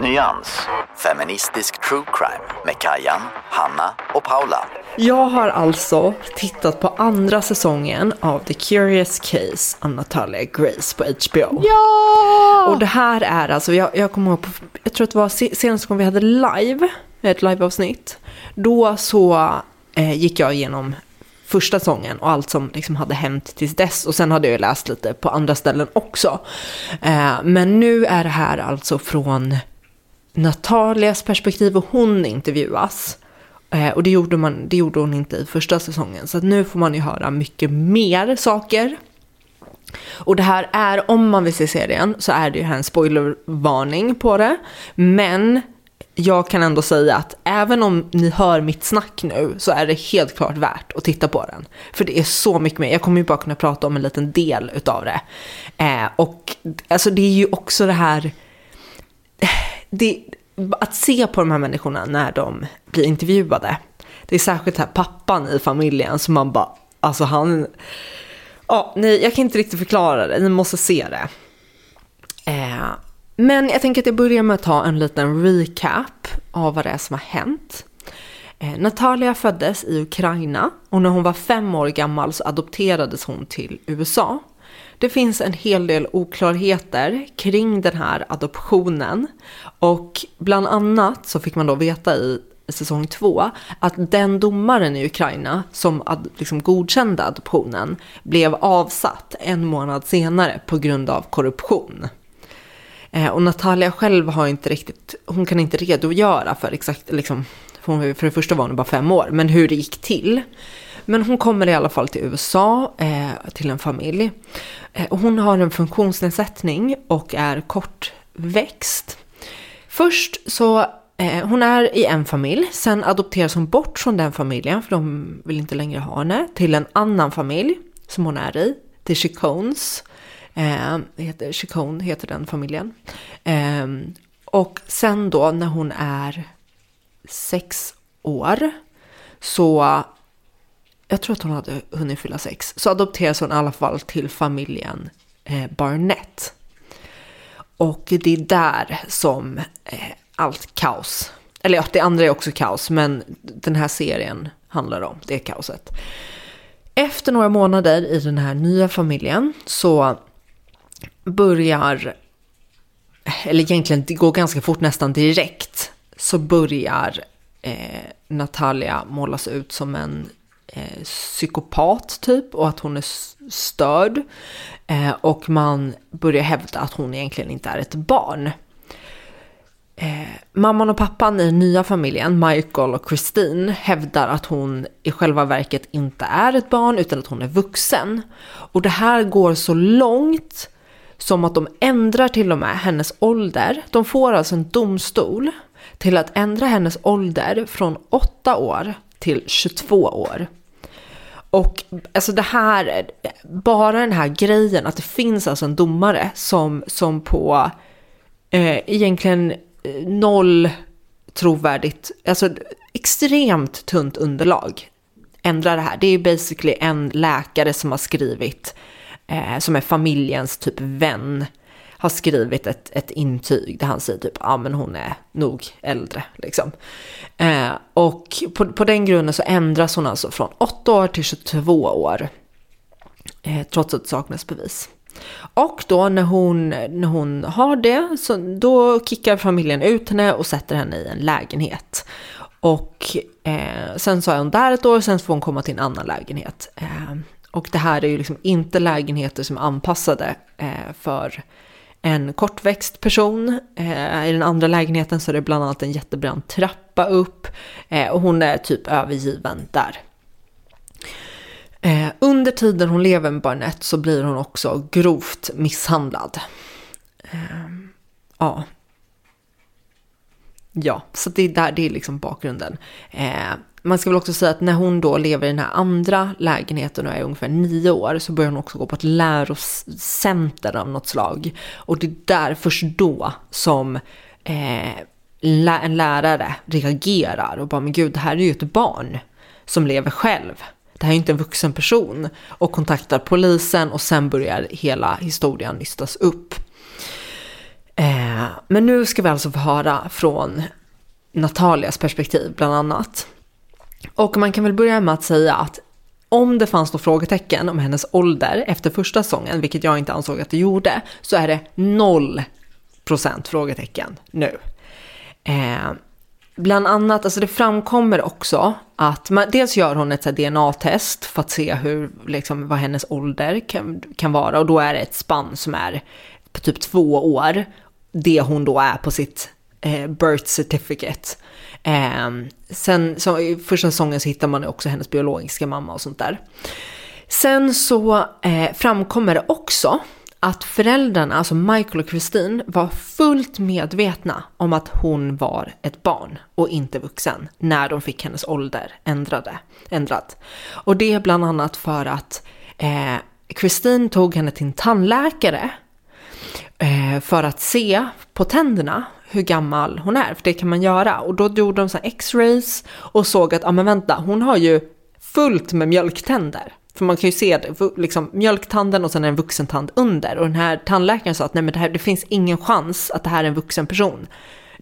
Nyans, feministisk true crime med Kajan, Hanna och Paula. Jag har alltså tittat på andra säsongen av The Curious Case av Natalia Grace på HBO. Ja! Och det här är alltså, jag, jag kommer ihåg, på, jag tror att det var se- senaste gången vi hade live, ett liveavsnitt. Då så eh, gick jag igenom första säsongen och allt som liksom hade hänt tills dess. Och sen hade jag ju läst lite på andra ställen också. Eh, men nu är det här alltså från Natalias perspektiv och hon intervjuas. Eh, och det gjorde, man, det gjorde hon inte i första säsongen. Så att nu får man ju höra mycket mer saker. Och det här är, om man vill se serien, så är det ju här en spoilervarning på det. Men jag kan ändå säga att även om ni hör mitt snack nu så är det helt klart värt att titta på den. För det är så mycket mer. Jag kommer ju bara kunna prata om en liten del utav det. Eh, och alltså det är ju också det här det, att se på de här människorna när de blir intervjuade. Det är särskilt här pappan i familjen som man bara, alltså han, ja, nej, jag kan inte riktigt förklara det, ni måste se det. Eh, men jag tänker att jag börjar med att ta en liten recap av vad det är som har hänt. Eh, Natalia föddes i Ukraina och när hon var fem år gammal så adopterades hon till USA. Det finns en hel del oklarheter kring den här adoptionen och bland annat så fick man då veta i säsong två att den domaren i Ukraina som ad, liksom godkände adoptionen blev avsatt en månad senare på grund av korruption. Eh, och Natalia själv har inte riktigt, hon kan inte redogöra för exakt, liksom, för hon- för det första var hon bara fem år, men hur det gick till. Men hon kommer i alla fall till USA, eh, till en familj. Eh, och hon har en funktionsnedsättning och är kortväxt. Först så, eh, hon är i en familj, sen adopteras hon bort från den familjen, för de vill inte längre ha henne, till en annan familj som hon är i, till Chicones. Eh, heter, Chicone heter den familjen. Eh, och sen då när hon är sex år så jag tror att hon hade hunnit fylla sex, så adopteras hon i alla fall till familjen eh, Barnett. Och det är där som eh, allt kaos, eller ja, det andra är också kaos, men den här serien handlar om det kaoset. Efter några månader i den här nya familjen så börjar, eller egentligen det går ganska fort nästan direkt, så börjar eh, Natalia målas ut som en eh, psykopat typ och att hon är störd. Eh, och man börjar hävda att hon egentligen inte är ett barn. Eh, mamman och pappan i den nya familjen, Michael och Christine, hävdar att hon i själva verket inte är ett barn utan att hon är vuxen. Och det här går så långt som att de ändrar till och med hennes ålder. De får alltså en domstol till att ändra hennes ålder från 8 år till 22 år. Och alltså det här, bara den här grejen att det finns alltså en domare som, som på eh, egentligen eh, noll trovärdigt, alltså extremt tunt underlag ändrar det här. Det är ju basically en läkare som har skrivit, eh, som är familjens typ vän har skrivit ett, ett intyg där han säger typ, ja ah, men hon är nog äldre liksom. Eh, och på, på den grunden så ändras hon alltså från 8 år till 22 år. Eh, trots att det saknas bevis. Och då när hon, när hon har det, så då kickar familjen ut henne och sätter henne i en lägenhet. Och eh, sen så är hon där ett år, sen får hon komma till en annan lägenhet. Eh, och det här är ju liksom inte lägenheter som är anpassade eh, för en kortväxt person. Eh, I den andra lägenheten så är det bland annat en jättebrant trappa upp eh, och hon är typ övergiven där. Eh, under tiden hon lever med Barnett så blir hon också grovt misshandlad. Eh, ja. Ja, så det är där, det är liksom bakgrunden. Eh, man ska väl också säga att när hon då lever i den här andra lägenheten och är ungefär nio år så börjar hon också gå på ett lärocenter av något slag. Och det är där först då som eh, en lärare reagerar och bara men gud det här är ju ett barn som lever själv. Det här är inte en vuxen person och kontaktar polisen och sen börjar hela historien nystas upp. Eh, men nu ska vi alltså få höra från Natalias perspektiv bland annat. Och man kan väl börja med att säga att om det fanns något frågetecken om hennes ålder efter första säsongen, vilket jag inte ansåg att det gjorde, så är det noll procent frågetecken nu. Eh, bland annat, alltså det framkommer också att man, dels gör hon ett DNA-test för att se hur, liksom, vad hennes ålder kan, kan vara och då är det ett spann som är på typ två år, det hon då är på sitt eh, birth certificate. Eh, sen så, i första säsongen så hittar man också hennes biologiska mamma och sånt där. Sen så eh, framkommer det också att föräldrarna, alltså Michael och Christine, var fullt medvetna om att hon var ett barn och inte vuxen när de fick hennes ålder ändrade, ändrad. Och det är bland annat för att eh, Christine tog henne till en tandläkare Eh, för att se på tänderna hur gammal hon är, för det kan man göra. Och då gjorde de så x-rays och såg att, ja men vänta, hon har ju fullt med mjölktänder. För man kan ju se det, liksom, mjölktanden och sen en vuxentand under. Och den här tandläkaren sa att nej men det, här, det finns ingen chans att det här är en vuxen person.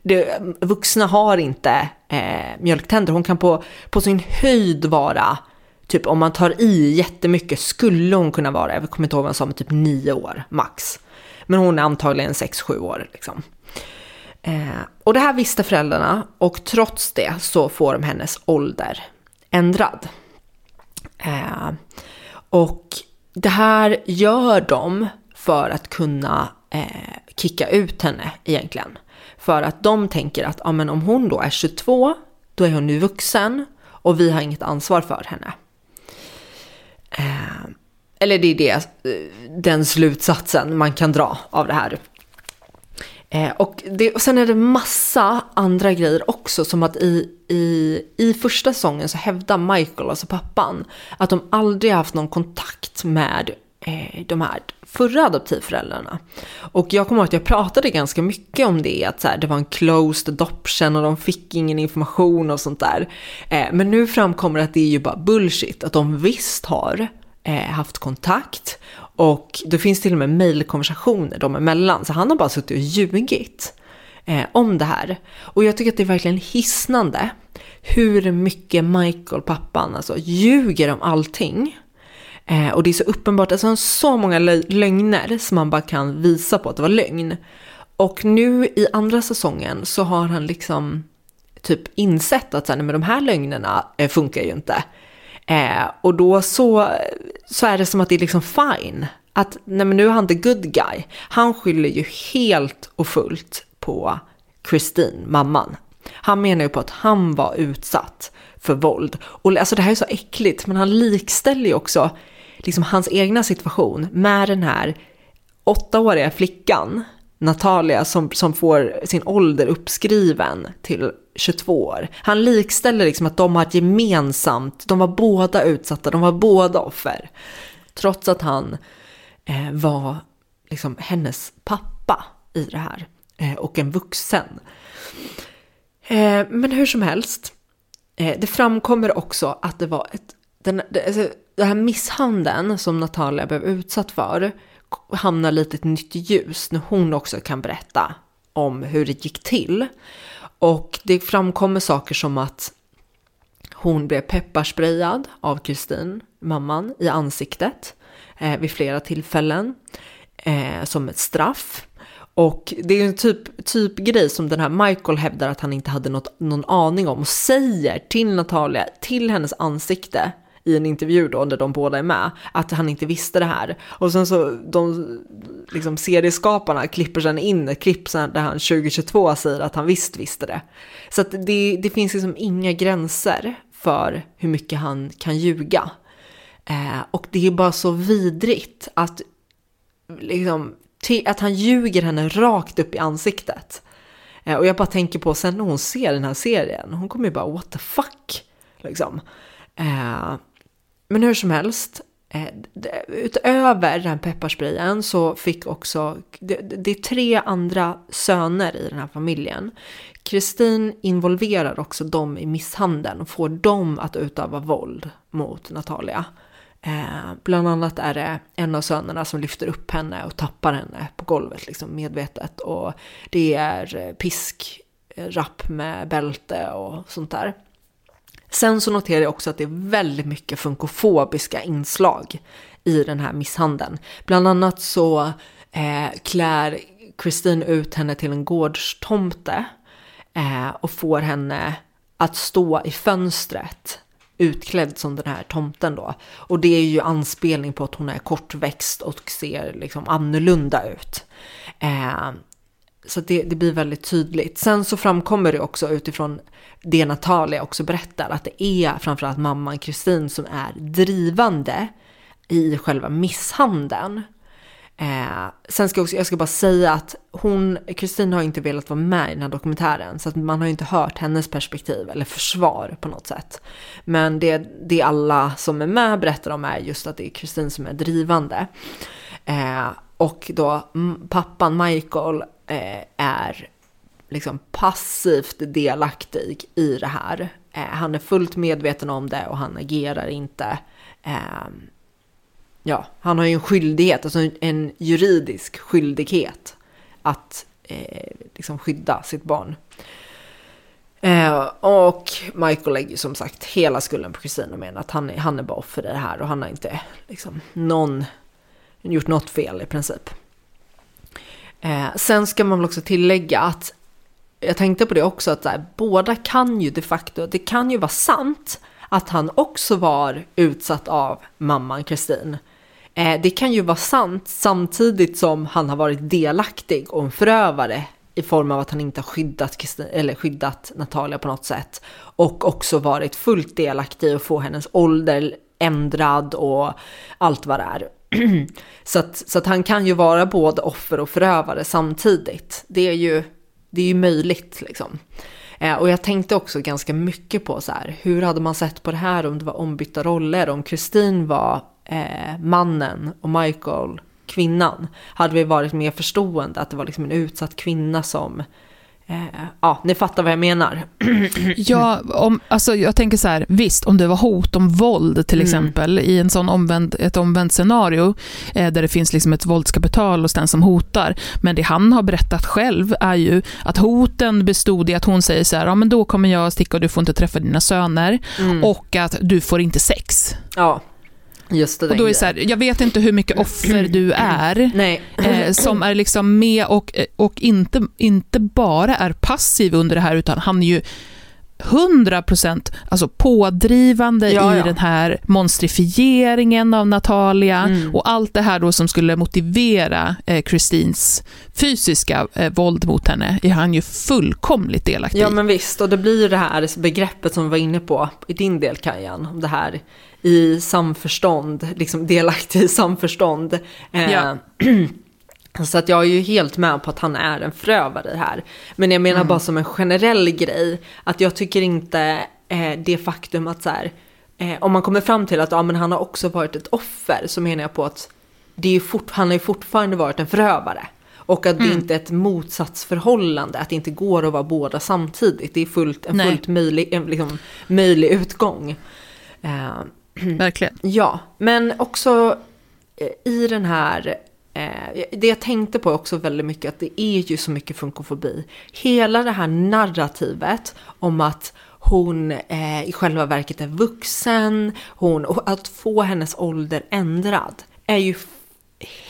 Det, vuxna har inte eh, mjölktänder. Hon kan på, på sin höjd vara, typ om man tar i jättemycket skulle hon kunna vara, jag kommer inte ihåg vad han sa, men typ nio år max. Men hon är antagligen sex sju år liksom. Eh, och det här visste föräldrarna och trots det så får de hennes ålder ändrad. Eh, och det här gör de för att kunna eh, kicka ut henne egentligen. För att de tänker att ja, men om hon då är 22, då är hon nu vuxen och vi har inget ansvar för henne. Eh, eller det är det, eh, den slutsatsen man kan dra av det här. Eh, och, det, och sen är det massa andra grejer också, som att i, i, i första säsongen så hävdar Michael, alltså pappan, att de aldrig haft någon kontakt med eh, de här förra adoptivföräldrarna. Och jag kommer ihåg att jag pratade ganska mycket om det, att så här, det var en closed adoption och de fick ingen information och sånt där. Eh, men nu framkommer att det är ju bara bullshit, att de visst har Eh, haft kontakt och det finns till och med mejlkonversationer dem emellan, så han har bara suttit och ljugit eh, om det här. Och jag tycker att det är verkligen hisnande hur mycket Michael, pappan, alltså ljuger om allting. Eh, och det är så uppenbart, alltså han har så många lögner som man bara kan visa på att det var lögn. Och nu i andra säsongen så har han liksom typ insett att så här, men de här lögnerna eh, funkar ju inte. Eh, och då så, så är det som att det är liksom fine. Att nej men nu är han the good guy. Han skyller ju helt och fullt på Christine, mamman. Han menar ju på att han var utsatt för våld. Och alltså det här är så äckligt, men han likställer ju också liksom hans egna situation med den här åttaåriga flickan, Natalia, som, som får sin ålder uppskriven till 22 år. Han likställer liksom att de har ett gemensamt, de var båda utsatta, de var båda offer. Trots att han eh, var liksom hennes pappa i det här eh, och en vuxen. Eh, men hur som helst, eh, det framkommer också att det var ett, den, det, alltså, den här misshandeln som Natalia blev utsatt för hamnar lite i ett nytt ljus när hon också kan berätta om hur det gick till. Och det framkommer saker som att hon blev pepparsprayad av Kristin, mamman, i ansiktet eh, vid flera tillfällen eh, som ett straff. Och det är en typ, typ grej som den här Michael hävdar att han inte hade något, någon aning om och säger till Natalia, till hennes ansikte i en intervju då där de båda är med, att han inte visste det här. Och sen så de liksom serieskaparna klipper sen in ett klipp där han 2022 säger att han visst visste det. Så att det, det finns liksom inga gränser för hur mycket han kan ljuga. Eh, och det är bara så vidrigt att, liksom, att han ljuger henne rakt upp i ansiktet. Eh, och jag bara tänker på sen när hon ser den här serien, hon kommer ju bara what the fuck. Liksom. Eh, men hur som helst, eh, utöver den pepparsprayen så fick också, det, det, är tre andra söner i den här familjen. Kristin involverar också dem i misshandeln och får dem att utöva våld mot Natalia. Eh, bland annat är det en av sönerna som lyfter upp henne och tappar henne på golvet liksom medvetet. Och det är pisk, eh, rapp med bälte och sånt där. Sen så noterar jag också att det är väldigt mycket funkofobiska inslag i den här misshandeln. Bland annat så eh, klär Kristin ut henne till en gårdstomte eh, och får henne att stå i fönstret utklädd som den här tomten då. Och det är ju anspelning på att hon är kortväxt och ser liksom annorlunda ut. Eh, så det, det, blir väldigt tydligt. Sen så framkommer det också utifrån det Natalia också berättar att det är framförallt mamman Kristin som är drivande i själva misshandeln. Eh, sen ska jag, också, jag ska bara säga att hon, Kristin har inte velat vara med i den här dokumentären så att man har inte hört hennes perspektiv eller försvar på något sätt. Men det, det alla som är med berättar om är just att det är Kristin som är drivande. Eh, och då pappan Michael Eh, är liksom passivt delaktig i det här. Eh, han är fullt medveten om det och han agerar inte. Eh, ja, han har ju en skyldighet, alltså en juridisk skyldighet att eh, liksom skydda sitt barn. Eh, och Michael lägger som sagt hela skulden på Kristina och menar att han är, han är bara offer i det här och han har inte liksom, någon, gjort något fel i princip. Eh, sen ska man väl också tillägga att jag tänkte på det också att här, båda kan ju de facto, det kan ju vara sant att han också var utsatt av mamman Kristin. Eh, det kan ju vara sant samtidigt som han har varit delaktig och en förövare i form av att han inte har skyddat, Christine, eller skyddat Natalia på något sätt. Och också varit fullt delaktig i att få hennes ålder ändrad och allt vad det är. *clears throat* så, att, så att han kan ju vara både offer och förövare samtidigt. Det är ju, det är ju möjligt liksom. Eh, och jag tänkte också ganska mycket på så här, hur hade man sett på det här om det var ombytta roller? Om Kristin var eh, mannen och Michael kvinnan. Hade vi varit mer förstående att det var liksom en utsatt kvinna som Eh, ja, ni fattar vad jag menar. *clears throat* ja, om, alltså jag tänker så här, visst, om det var hot om våld till mm. exempel, i en sån omvänd, ett omvänt scenario, eh, där det finns liksom ett våldskapital hos den som hotar, men det han har berättat själv är ju att hoten bestod i att hon säger så här, ja men då kommer jag sticka och du får inte träffa dina söner, mm. och att du får inte sex. Ja. Just det, och då är så här, jag vet inte hur mycket offer du är. *clears throat* Eh, som är liksom med och, och inte, inte bara är passiv under det här, utan han är ju 100% alltså pådrivande ja, ja. i den här monstrifieringen av Natalia mm. och allt det här då som skulle motivera eh, Christines fysiska eh, våld mot henne är han ju fullkomligt delaktig Ja men visst, och det blir ju det här begreppet som vi var inne på i din del Kajan, det här i samförstånd, liksom delaktig i samförstånd. Eh, ja. *clears throat* Så att jag är ju helt med på att han är en förövare här. Men jag menar mm. bara som en generell grej, att jag tycker inte eh, det faktum att så här, eh, om man kommer fram till att ja, men han har också varit ett offer, så menar jag på att det är fort, han har ju fortfarande varit en förövare. Och att mm. det inte är ett motsatsförhållande, att det inte går att vara båda samtidigt. Det är fullt, en fullt möjlig, en, liksom, möjlig utgång. Eh, *clears throat* Verkligen. Ja, men också eh, i den här det jag tänkte på också väldigt mycket att det är ju så mycket funkofobi. Hela det här narrativet om att hon eh, i själva verket är vuxen, hon, och att få hennes ålder ändrad är ju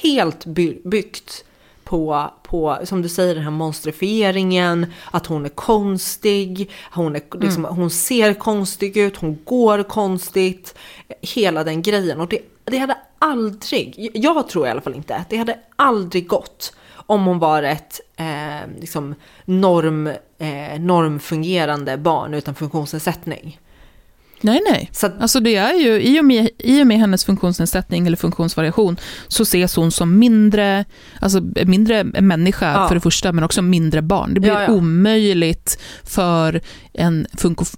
helt by byggt på, på, som du säger, den här monstrifieringen, att hon är konstig, hon, är, liksom, Mm. hon ser konstig ut, hon går konstigt, hela den grejen. Och det, det hade aldrig, jag tror i alla fall inte, det hade aldrig gått om hon var ett eh, liksom norm, eh, normfungerande barn utan funktionsnedsättning. Nej, nej. alltså det är ju, i och, med, I och med hennes funktionsnedsättning eller funktionsvariation så ses hon som mindre, alltså mindre människa Ja. för det första, men också mindre barn. Det blir Ja, ja. omöjligt för en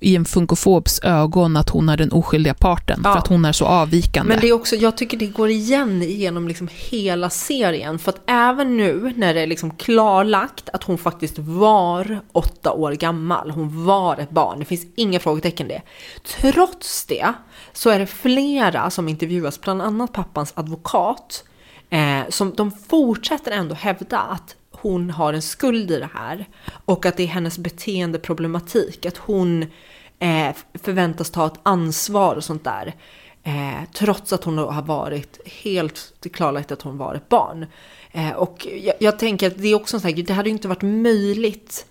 i en funkofobs ögon att hon är den oskyldiga parten, Ja. för att hon är så avvikande. Men det är också, jag tycker det går igen genom liksom hela serien. För att även nu när det är liksom klarlagt att hon faktiskt var åtta år gammal, hon var ett barn, det finns inga frågetecken det. Trots det så är det flera som intervjuas, bland annat pappans advokat, eh, som de fortsätter ändå hävda att hon har en skuld i det här och att det är hennes beteendeproblematik, att hon eh, förväntas ta ett ansvar och sånt där. Eh, trots att hon har varit helt klarlagt att hon var ett barn. Eh, och jag, jag tänker att det är också en sån här det hade ju inte varit möjligt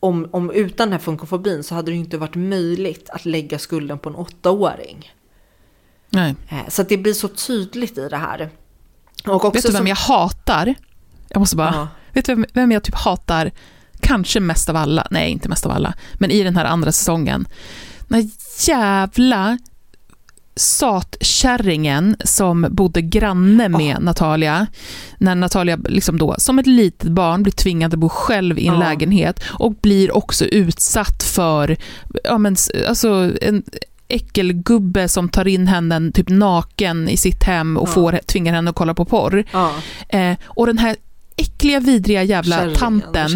om, om utan den här funkofobin så hade det ju inte varit möjligt att lägga skulden på en åttaåring. Nej. Eh, så att det blir så tydligt i det här. Och också Vet du vem som- jag hatar? Jag måste bara... Ja. Vet du vem, vem jag typ hatar? Kanske mest av alla. Nej, inte mest av alla. Men i den här andra säsongen. Den här jävla satkärringen som bodde granne med Natalia. När Natalia liksom då, som ett litet barn blir tvingad att bo själv i en Ja. lägenhet och blir också utsatt för ja, men, alltså, en äckelgubbe som tar in henne typ naken i sitt hem och Ja. får, tvingar henne att kolla på porr. Ja. Eh, och den här äckliga, vidriga jävla Kärringen, tanten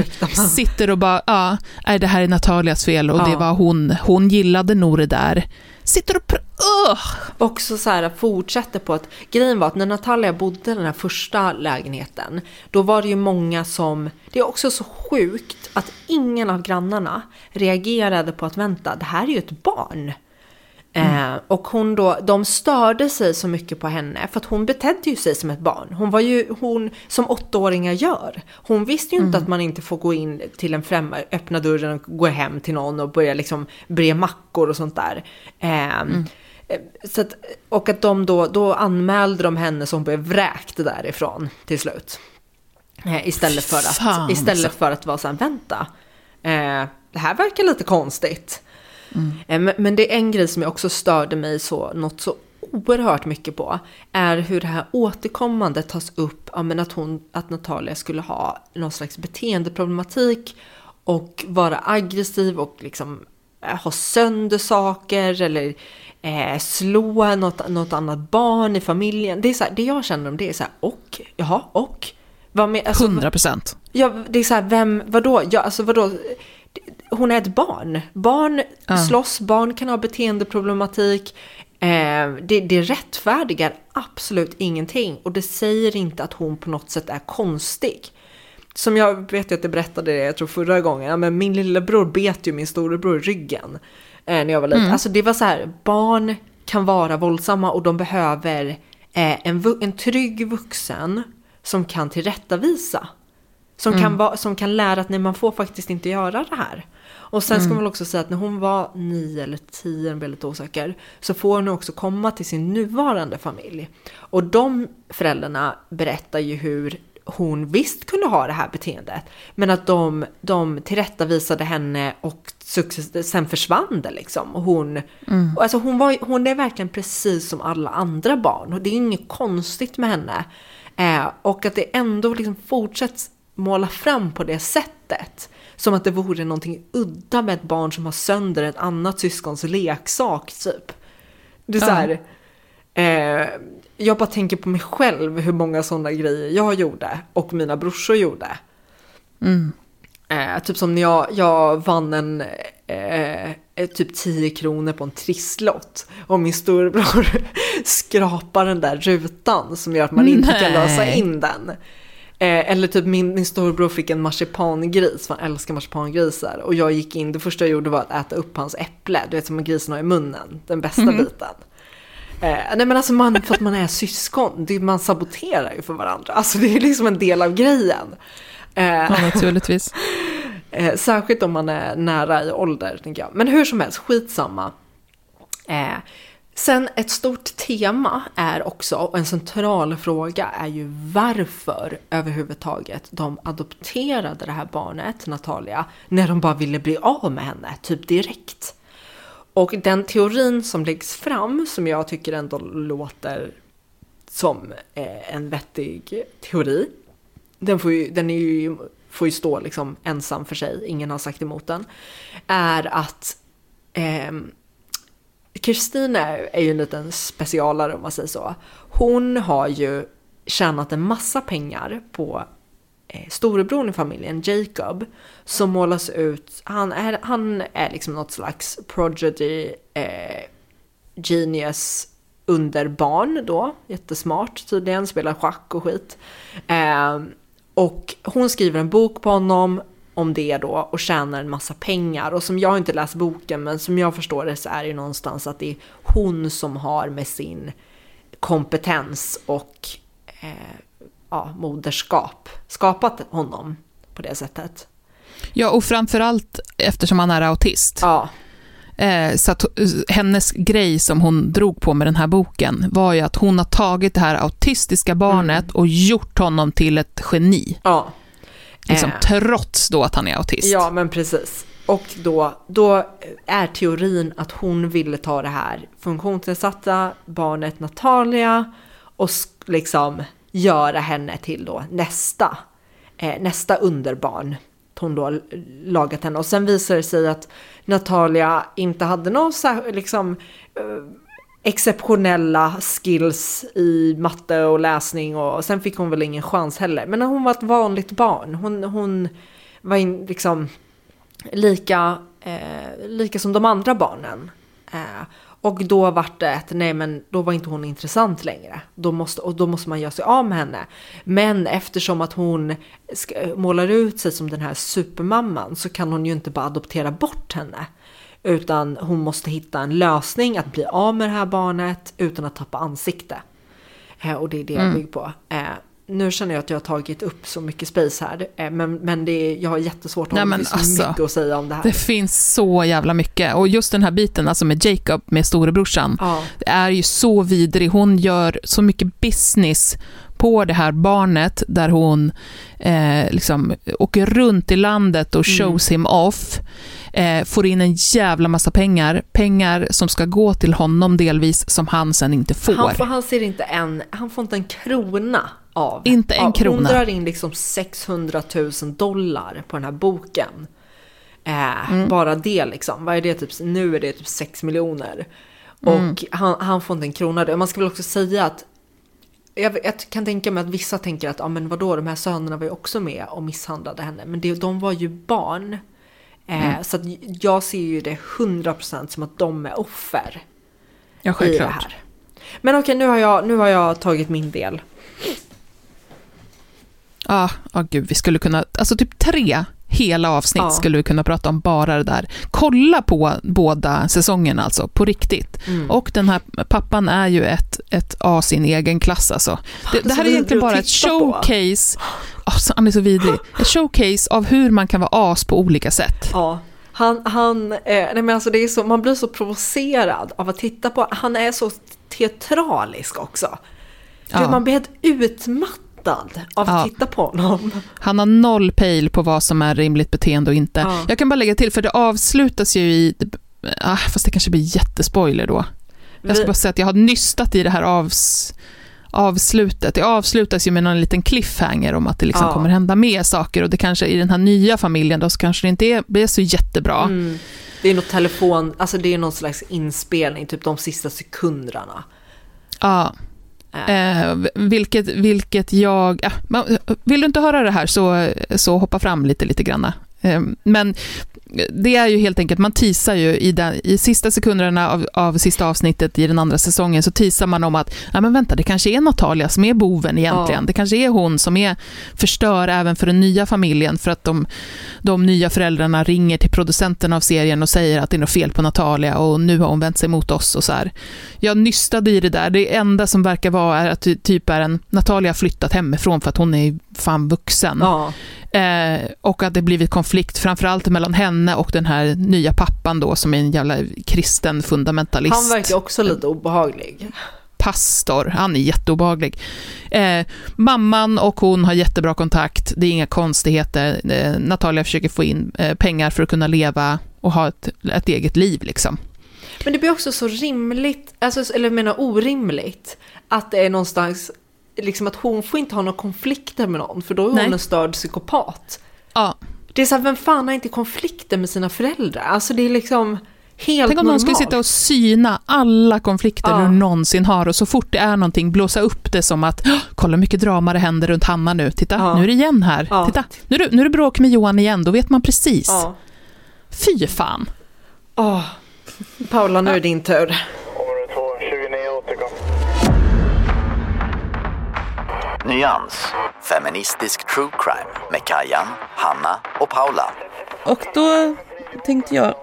sitter och bara, ja, nej, det här är Natalias fel och Ja. det var hon, hon gillade nog det där. Sitter och, Ugh! också så här fortsätter på att grejen var att när Natalia bodde i den här första lägenheten, då var det ju många som, det är också så sjukt att ingen av grannarna reagerade på att vänta, det här är ju ett barn. Eh, och hon då, de störde sig så mycket på henne för att hon betedde ju sig som ett barn. Hon var ju hon som åttaåringar gör. Hon visste ju inte att man inte får gå in till en främmande, öppna dörren och gå hem till någon och börja liksom bre mackor och sånt där. Eh, eh, Så att, och att de då, då anmälde de henne som blev vräkt därifrån till slut. Eh, istället för Fan, att, istället alltså. för att vara så här, vänta. Eh, det här verkar lite konstigt. Eh, Men, det är en grej som jag också störde mig så, något så oerhört mycket på. Är hur det här återkommande tas upp, ja, men att, hon, att Natalia skulle ha någon slags beteendeproblematik. Och vara aggressiv och liksom eh, ha sönder saker eller eh, slå något, något annat barn i familjen. Det, är så här, det jag känner om det är så här, och? Jaha, och? Vad med, alltså, 100 procent. Ja, det är så här, vem, vadå? Ja, alltså vadå? Hon är ett barn. Barn Ja. slåss, barn kan ha beteendeproblematik. Eh, det, det rättfärdigar absolut ingenting. Och det säger inte att hon på något sätt är konstig. Som jag vet att jag berättade det, jag tror förra gången, men min lillebror bet ju min storebror i ryggen. Eh, när jag var liten. Mm. Alltså det var så här, barn kan vara våldsamma och de behöver eh, en, en trygg vuxen som kan tillrättavisa. Som, kan Mm. va, som kan lära att nej, man får faktiskt inte göra det här. Och sen ska Mm. man också säga att när hon var nio eller tio, jag lite osäker, så får hon också komma till sin nuvarande familj. Och de föräldrarna berättar ju hur hon visst kunde ha det här beteendet, men att de, de tillrättavisade henne och sen försvann det liksom. Och hon, Mm. och alltså hon, var, hon är verkligen precis som alla andra barn och det är inget konstigt med henne. Eh, och att det ändå liksom fortsätts måla fram på det sättet. Som att det vore någonting udda med ett barn som har sönder ett annat syskons leksak typ. Det är så här, eh, jag bara tänker på mig själv hur många sådana grejer jag gjorde och mina brorsor gjorde. Mm. Eh, typ som när jag, jag vann en, eh, typ 10 kronor på en trisslott. Och min storebror *laughs* skrapar den där rutan som gör att man inte kan Nej. lösa in den. Eh, eller typ min, min storebror fick en marsipangris, för han älskar marsipangrisar. Och jag gick in, det första jag gjorde var att äta upp hans äpple, du vet som grisen har i munnen, den bästa biten. Eh, nej men alltså man, för att man är syskon, det, man saboterar ju för varandra. Alltså det är liksom en del av grejen. Eh, Ja, naturligtvis. *laughs* Eh, särskilt om man är nära i ålder, tänker jag. Men hur som helst, skitsamma. Eh, sen ett stort tema är också, och en central fråga är ju varför överhuvudtaget de adopterade det här barnet, Natalia, när de bara ville bli av med henne, typ direkt. Och den teorin som läggs fram, som jag tycker ändå låter som eh, en vettig teori, den får ju, den är ju, får ju stå liksom ensam för sig, ingen har sagt emot den, är att eh, Kristina är ju en liten specialare om man säger så. Hon har ju tjänat en massa pengar på eh, storebror i familjen, Jacob, som målas ut, han är, han är liksom något slags prodigy eh, genius under barn då, jättesmart tydligen, spelar schack och skit. Eh, och hon skriver en bok på honom om det då och tjänar en massa pengar. Och som jag inte läst boken, men som jag förstår det så är det någonstans att det är hon som har med sin kompetens och eh, ja, moderskap skapat honom på det sättet. Ja, och framförallt eftersom han är autist. Ja, Eh, så att eh, hennes grej som hon drog på med den här boken var ju att hon har tagit det här autistiska barnet Mm. och gjort honom till ett geni. ja. Liksom, Eh. Trots då att han är autist. Ja, men precis. Och då, då är teorin att hon ville ta det här funktionsnedsatta barnet Natalia och liksom göra henne till då nästa, eh, nästa underbarn. Hon då lagat henne och sen visar det sig att Natalia inte hade någon liksom eh, exceptionella skills i matte och läsning och sen fick hon väl ingen chans heller. Men när hon var ett vanligt barn, hon, hon var in, liksom lika, eh, lika som de andra barnen. Eh, och då var det ett, nej men då var inte hon intressant längre. Då måste, och då måste man göra sig av med henne. Men eftersom att hon målar ut sig som den här supermamman så kan hon ju inte bara adoptera bort henne. Utan hon måste hitta en lösning att bli av med det här barnet utan att tappa ansikte. Eh, och det är det jag bygger på. Eh, nu känner jag att jag har tagit upp så mycket space här. Eh, men men det är, jag har jättesvårt Nej, att men det finns alltså, mycket att säga om det här. Det finns så jävla mycket. Och just den här biten alltså med Jacob, med storebrorsan, Ja. det är ju så vidrig. Hon gör så mycket business på det här barnet, där hon eh, liksom åker runt i landet och shows him off. Eh, får in en jävla massa pengar. Pengar som ska gå till honom delvis, som han sen inte får. Han, får, han ser inte en, han får inte en krona av. Inte en av- Hon krona. drar in liksom 600 000 dollar på den här boken. Eh, Mm. Bara det liksom. Vad är det typ? Nu är det typ 6 miljoner. Mm. Och han, han får inte en krona. Man ska väl också säga att jag, jag kan tänka mig att vissa tänker att, ja men vadå, de här sönerna var ju också med och misshandlade henne. Men det, de var ju barn. Eh, Så att jag ser ju det 100% som att de är offer ja, i det här. Men okej, nu, har jag, nu har jag tagit min del. Ja, ah, gud, vi skulle kunna, alltså typ tre hela avsnitt Ja. skulle vi kunna prata om bara det där. Kolla på båda säsongerna alltså, på riktigt. Mm. Och den här pappan är ju ett, ett A sin egen klass alltså. Det, det här är egentligen bara ett showcase, oh, han är så vidrig, ett showcase av hur man kan vara as på olika sätt. Ja, han, han eh, nej men alltså det är så, man blir så provocerad av att titta på, han är så teatralisk också. Ja. Man blir helt utmattad av att Ja. titta på honom. Han har noll pejl på vad som är rimligt beteende och inte. Ja. Jag kan bara lägga till, för det avslutas ju i, ah, fast det kanske blir jättespoiler då. Jag ska bara säga att jag har nystat i det här avs, avslutet. Det avslutas ju med någon liten cliffhanger om att det liksom Ja. kommer hända mer saker och det kanske i den här nya familjen då så kanske det inte är, blir så jättebra. Mm. Det är något telefon, alltså det är någon slags inspelning, typ de sista sekunderna. Ja. Eh, vilket, vilket jag... Eh, vill du inte höra det här så, så hoppa fram lite, lite granna. Eh, men det är ju helt enkelt, man teasar ju i, den, i sista sekunderna av, av sista avsnittet i den andra säsongen, så teasar man om att, ja men vänta, det kanske är Natalia som är boven egentligen. Ja. Det kanske är hon som är förstör även för den nya familjen, för att de, de nya föräldrarna ringer till producenten av serien och säger att det är något fel på Natalia och nu har hon vänt sig mot oss och så här. Jag nystade i det där. Det enda som verkar vara är att typ är en, Natalia har flyttat hemifrån för att hon är fan vuxen. Ja. Eh, och att det blivit konflikt framförallt mellan henne och den här nya pappan då som är en jävla kristen fundamentalist. Han verkar också lite obehaglig. Pastor, han är jätteobehaglig. Eh, mamman och hon har jättebra kontakt, det är inga konstigheter. Eh, Natalia försöker få in eh, pengar för att kunna leva och ha ett, ett eget liv liksom. Men det blir också så rimligt, alltså, eller jag menar orimligt, att det är någonstans, liksom att hon får inte ha några konflikter med någon, för då är hon Nej. en störd psykopat. Ja. Det är så här, vem fan har inte konflikter med sina föräldrar? Alltså det är liksom helt Tänk om någon normalt. skulle sitta och syna alla konflikter Ja. du någonsin har och så fort det är någonting blåsa upp det som att "Åh, kolla hur mycket drama det händer runt Hanna nu. Titta, Ja. nu är det igen här. Ja. Titta, nu är, det, nu är det bråk med Johan igen. Då vet man precis. Ja. Fy fan. Åh. Paula, nu är det din tur. Nyans, feministisk true crime med Kajan, Hanna och Paula. Och då tänkte jag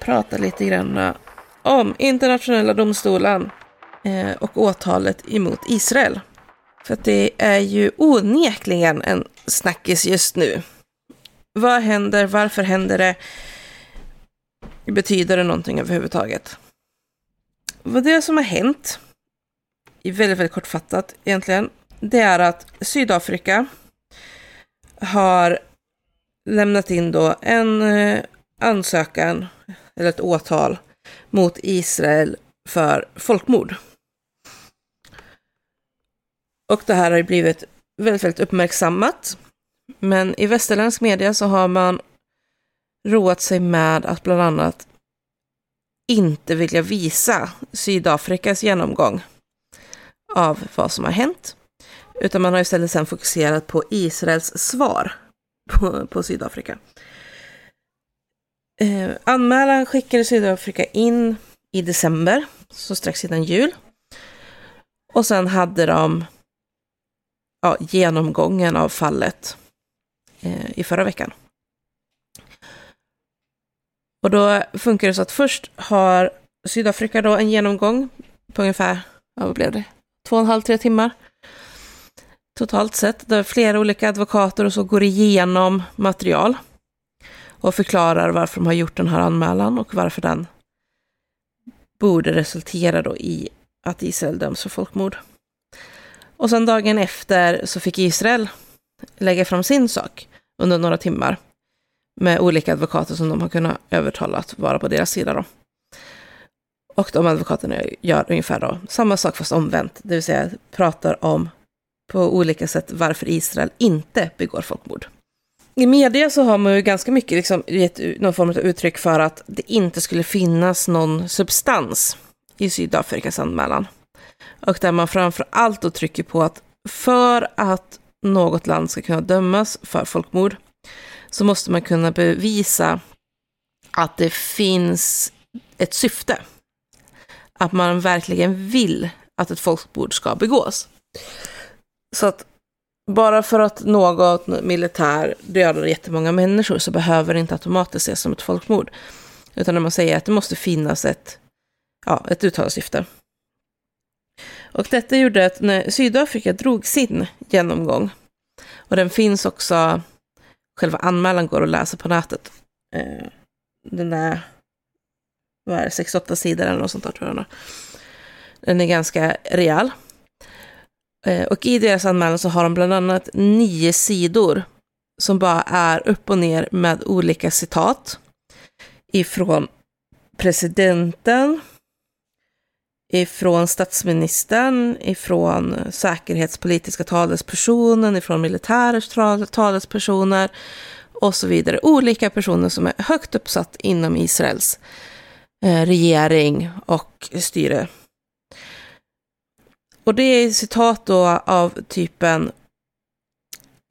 prata lite grann eh, om internationella domstolen eh, och åtalet emot Israel. För att det är ju onekligen en snackis just nu. Vad händer? Varför händer det? Betyder det någonting överhuvudtaget? Vad det som har hänt, i väldigt, väldigt kortfattat egentligen, det är att Sydafrika har lämnat in då en eh, ansökan, eller ett åtal, mot Israel för folkmord. Och det här har ju blivit väldigt, väldigt uppmärksammat. Men i västerländsk media så har man roat sig med att bland annat inte vilja visa Sydafrikas genomgång av vad som har hänt. Utan man har istället sen fokuserat på Israels svar på, på Sydafrika. Eh, anmälan skickade Sydafrika in i december, så strax innan jul. Och sen hade de ja, genomgången av fallet eh, i förra veckan. Och då funkar det så att först har Sydafrika då en genomgång på ungefär, ja, vad blev det, två och en halv, tre timmar totalt sett, där flera olika advokater och så går igenom material och förklarar varför de har gjort den här anmälan och varför den borde resultera då i att Israel döms för folkmord. Och sen dagen efter så fick Israel lägga fram sin sak under några timmar med olika advokater som de har kunnat övertala att vara på deras sida då. Och de advokaterna gör ungefär då samma sak fast omvänt, det vill säga pratar om på olika sätt varför Israel inte begår folkmord. I media så har man ju ganska mycket liksom gett någon form av uttryck för att det inte skulle finnas någon substans i Sydafrikas anmälan. Och där man framför allt då trycker på att för att något land ska kunna dömas för folkmord så måste man kunna bevisa att det finns ett syfte. Att man verkligen vill att ett folkmord ska begås. Så att bara för att något militär dödar jättemånga människor så behöver det inte automatiskt ses som ett folkmord. Utan när man säger att det måste finnas ett, ja, ett uttalat syfte. Och detta gjorde att när Sydafrika drog sin genomgång, och den finns också, själva anmälan går att läsa på nätet. Eh, den är, vad är det, 68 sidor eller något sånt där tror jag. Den är ganska rejäl. Eh, och i deras anmälan så har de bland annat nio sidor som bara är upp och ner med olika citat ifrån presidenten, ifrån statsministern, ifrån säkerhetspolitiska talespersonen, ifrån militärers talespersoner och så vidare. Olika personer som är högt uppsatt inom Israels eh, regering och styre. Och det är citat då av typen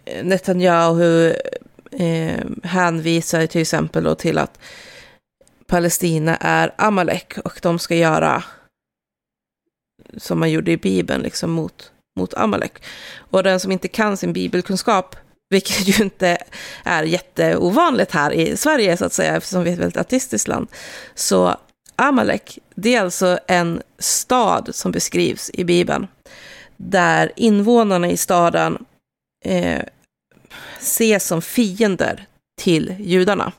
eh, Netanyahu eh, hänvisar till exempel då till att Palestina är Amalek och de ska göra som man gjorde i Bibeln, liksom mot, mot Amalek. Och den som inte kan sin bibelkunskap, vilket ju inte är jätteovanligt här i Sverige så att säga, eftersom vi är ett väldigt artistiskt land, så Amalek, det är alltså en stad som beskrivs i Bibeln, där invånarna i staden eh, ses som fiender till judarna.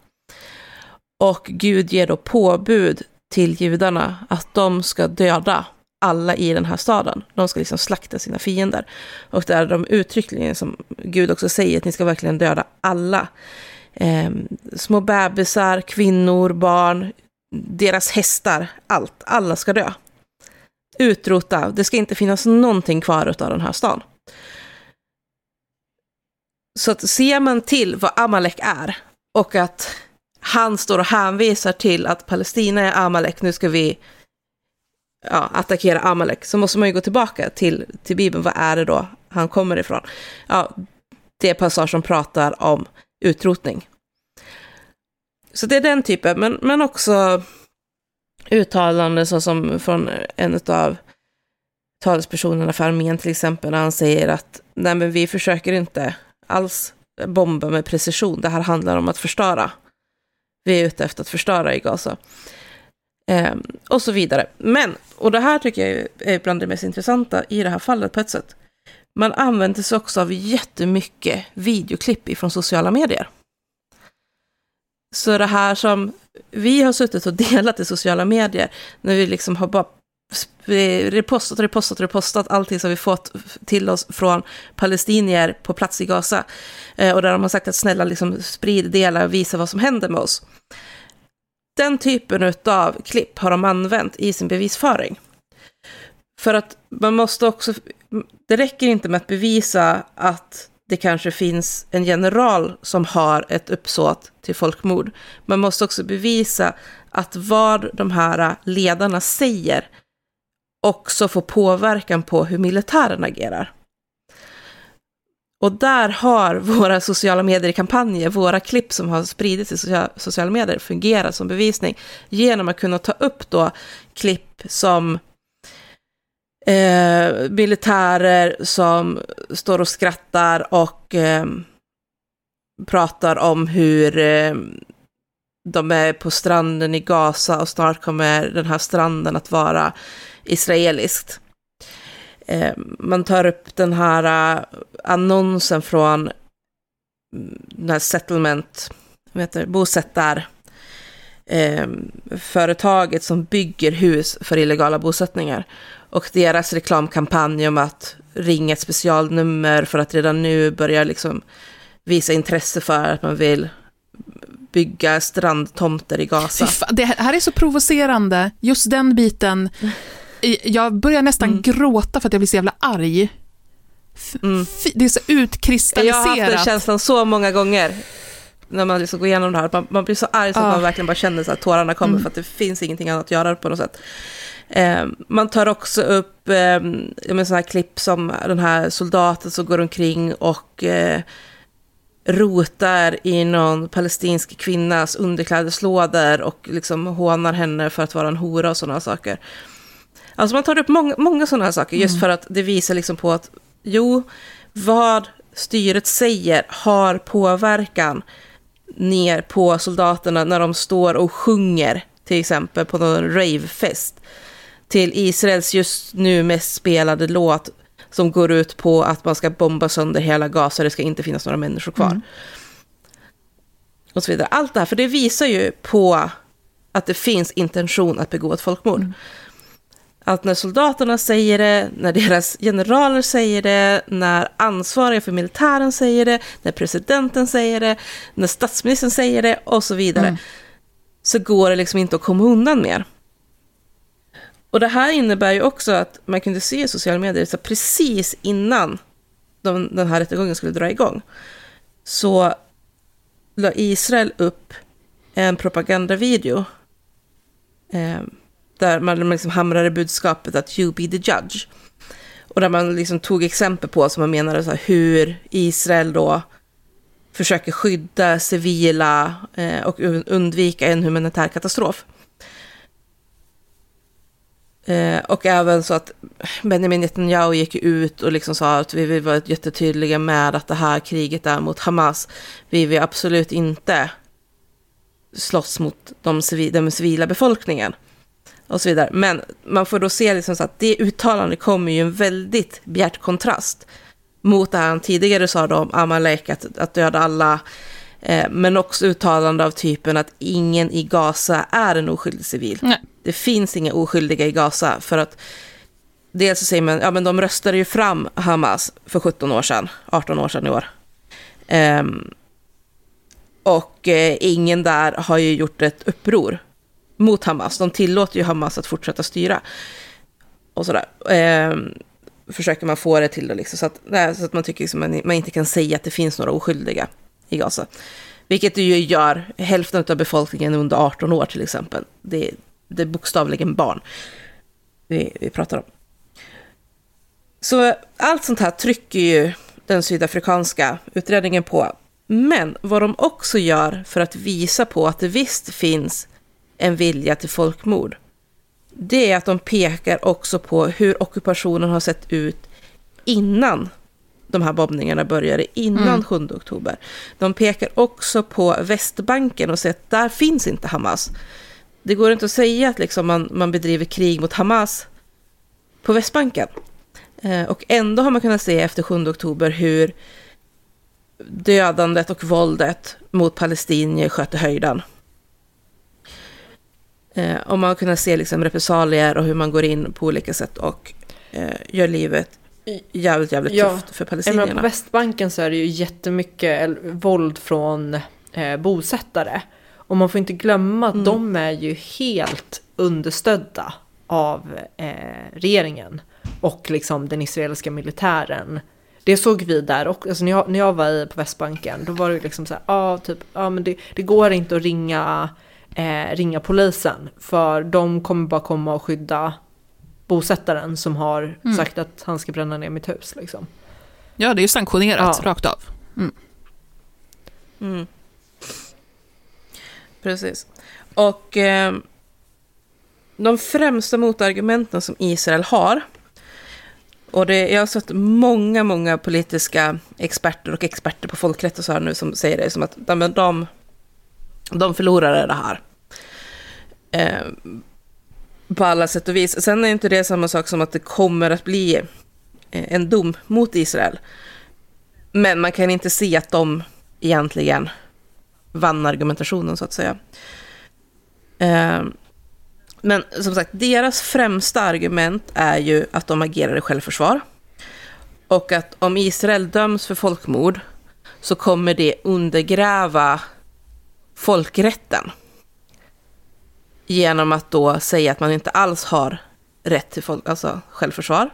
Och Gud ger då påbud till judarna att de ska döda alla i den här staden. De ska liksom slakta sina fiender. Och där de uttryckligen, som Gud också säger, att ni ska verkligen döda alla. Eh, små bebisar, kvinnor, barn, deras hästar, allt. Alla ska dö. Utrota, det ska inte finnas någonting kvar av den här stan. Så att ser man till vad Amalek är och att han står och hänvisar till att Palestina är Amalek, nu ska vi ja, attackera Amalek, så måste man ju gå tillbaka till, till Bibeln. Vad är det då han kommer ifrån? Ja, det är passage som pratar om utrotning. Så det är den typen, men, men också uttalanden såsom från en av talespersonerna för armén till exempel, när han säger att nej men vi försöker inte alls bomba med precision, det här handlar om att förstöra. Vi är ute efter att förstöra i Gaza. Eh, och så vidare. Men, och det här tycker jag är bland det mest intressanta i det här fallet på ett sätt. Man använder sig också av jättemycket videoklipp ifrån sociala medier. Så det här som vi har suttit och delat i sociala medier, när vi liksom har bara repostat, repostat, repostat allting som vi fått till oss från palestinier på plats i Gaza. Eh, och där de har sagt att snälla liksom sprid, dela och visa vad som händer med oss. Den typen av klipp har de använt i sin bevisföring. För att man måste också, det räcker inte med att bevisa att det kanske finns en general som har ett uppsåt till folkmord. Man måste också bevisa att vad de här ledarna säger också får påverkan på hur militären agerar. Och där har våra sociala medier-kampanjer, våra klipp som har spridits i sociala medier, fungerat som bevisning genom att kunna ta upp då klipp som eh, militärer som står och skrattar och eh, pratar om hur eh, de är på stranden i Gaza och snart kommer den här stranden att vara israeliskt. Eh, man tar upp den här eh, annonsen från mm, den här settlement, vad heter bosättar, eh, företaget som bygger hus för illegala bosättningar. Och deras reklamkampanj om att ringa ett specialnummer för att redan nu börja liksom visa intresse för att man vill bygga strandtomter i Gaza. Det här är så provocerande, just den biten. Jag börjar nästan mm. gråta för att jag blir så jävla arg. Mm. Det är så utkristalliserat. Jag har haft den känslan så många gånger när man liksom går igenom det här. Man, man blir så arg så att man verkligen bara känner att tårarna kommer mm. för att det finns ingenting annat att göra på något sätt. Eh, man tar också upp eh, sådana här klipp som den här soldaten som går omkring och eh, rotar i någon palestinsk kvinnas underklädeslådor och liksom hånar henne för att vara en hora och sådana saker. Alltså man tar upp många, många sådana saker just mm. för att det visar liksom på att jo, vad styret säger har påverkan ner på soldaterna när de står och sjunger till exempel på någon ravefest till Israels just nu mest spelade låt som går ut på att man ska bomba sönder hela Gaza, det ska inte finnas några människor kvar. Mm. Och så vidare. Allt det här, för det visar ju på att det finns intention att begå ett folkmord. Mm. Att när soldaterna säger det, när deras generaler säger det, när ansvariga för militären säger det, när presidenten säger det, när statsministern säger det och så vidare, mm. så går det liksom inte att komma undan mer. Och det här innebär ju också att man kunde se i sociala medier, så precis innan de, den här rättegången skulle dra igång, så la Israel upp en propagandavideo eh, där man liksom hamrade budskapet att you be the judge. Och där man liksom tog exempel på, som man menade, så här, hur Israel då försöker skydda civila eh, och undvika en humanitär katastrof. Eh, och även så att Benjamin Netanyahu gick ut och liksom sa att vi vill vara jättetydliga med att det här kriget är mot Hamas. Vi vill absolut inte slåss mot de civila, den civila befolkningen. Och så vidare. Men man får då se liksom så att det uttalandet kommer ju en väldigt bjärt kontrast mot det här han tidigare sa då om Amalek, att, att döda alla. Eh, men också uttalande av typen att ingen i Gaza är en oskyldig civil. Nej. Det finns inga oskyldiga i Gaza för att dels så säger man, ja men de röstade ju fram Hamas för 17 år sedan, 18 år sedan i år. Um, och eh, ingen där har ju gjort ett uppror mot Hamas. De tillåter ju Hamas att fortsätta styra. Och sådär. Eh, försöker man få det till det liksom, så, att, nej, så att man tycker liksom man, man inte kan säga att det finns några oskyldiga i Gaza. Vilket det ju gör, hälften av befolkningen under 18 år till exempel. Det, det är bokstavligen barn vi, vi pratar om. Så allt sånt här trycker ju den sydafrikanska utredningen på. Men vad de också gör för att visa på att det visst finns en vilja till folkmord, det är att de pekar också på hur ockupationen har sett ut innan de här bombningarna började, innan mm. 7 oktober. De pekar också på Västbanken och säger att där finns inte Hamas. Det går inte att säga att liksom man, man bedriver krig mot Hamas på Västbanken. Eh, och ändå har man kunnat se efter 7 oktober hur dödandet och våldet mot palestinier sköter höjden. Eh, och man har kunnat se liksom repressalier och hur man går in på olika sätt och eh, gör livet jävligt, jävligt ja, tufft för palestinierna. På Västbanken så är det ju jättemycket våld från eh, bosättare. Och man får inte glömma att mm. de är ju helt understödda av eh, regeringen och liksom den israeliska militären. Det såg vi där och alltså när, jag, när jag var på Västbanken då var det liksom så här, ah, typ, ah, men det, det går inte att ringa eh, ringa polisen. För de kommer bara komma och skydda bosättaren som har mm. sagt att han ska bränna ner mitt hus. Liksom. Ja, det är ju sanktionerat ja. rakt av. Mm. Precis. Och eh, de främsta motargumenten som Israel har, och det, jag har sett många, många politiska experter och experter på folkrätt och så här nu som säger det, som att de, de de förlorade det här. Eh, på alla sätt och vis. Sen är inte det samma sak som att det kommer att bli eh, en dom mot Israel. Men man kan inte se att de egentligen vann argumentationen så att säga. Ehm, men som sagt, deras främsta argument är ju att de agerar i självförsvar. Och att om Israel döms för folkmord så kommer det undergräva folkrätten. Genom att då säga att man inte alls har rätt till folk, alltså självförsvar.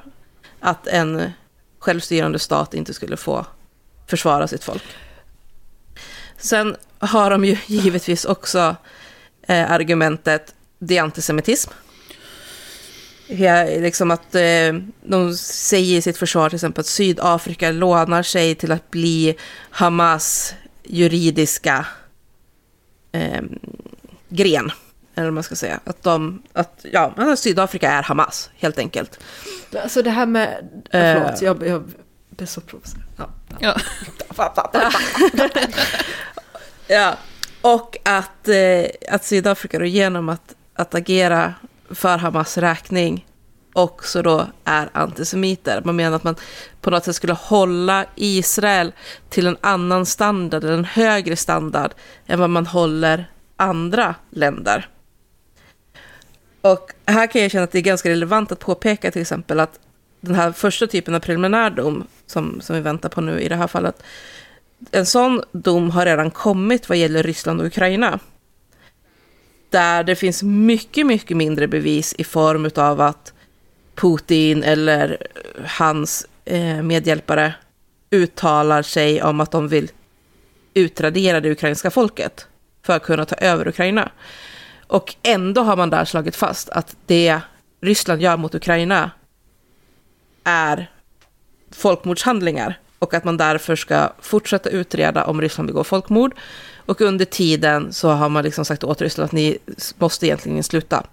Att en självstyrande stat inte skulle få försvara sitt folk. Sen har de ju givetvis också eh, argumentet det är antisemitism. Ja, liksom att eh, de säger i sitt försvar till exempel att Sydafrika lånar sig till att bli Hamas juridiska eh, gren. Eller vad man ska säga. Att de, att, ja, Sydafrika är Hamas, helt enkelt. Alltså det här med, uh, förlåt, jag, jag blir så provocerad. Ja. ja. *laughs* ja. Och att, eh, att Sydafrika då genom att, att agera för Hamas räkning också då är antisemiter. Man menar att man på något sätt skulle hålla Israel till en annan standard, eller en högre standard, än vad man håller andra länder. Och här kan jag känna att det är ganska relevant att påpeka till exempel att den här första typen av preliminär dom, som, som vi väntar på nu i det här fallet, en sån dom har redan kommit vad gäller Ryssland och Ukraina. Där det finns mycket, mycket mindre bevis i form av att Putin eller eh, hans eh, medhjälpare uttalar sig om att de vill utradera det ukrainska folket för att kunna ta över Ukraina. Och ändå har man där slagit fast att det Ryssland gör mot Ukraina är folkmordshandlingar och att man därför ska fortsätta utreda om Ryssland begår folkmord. Och under tiden så har man liksom sagt åt Ryssland att ni måste egentligen sluta.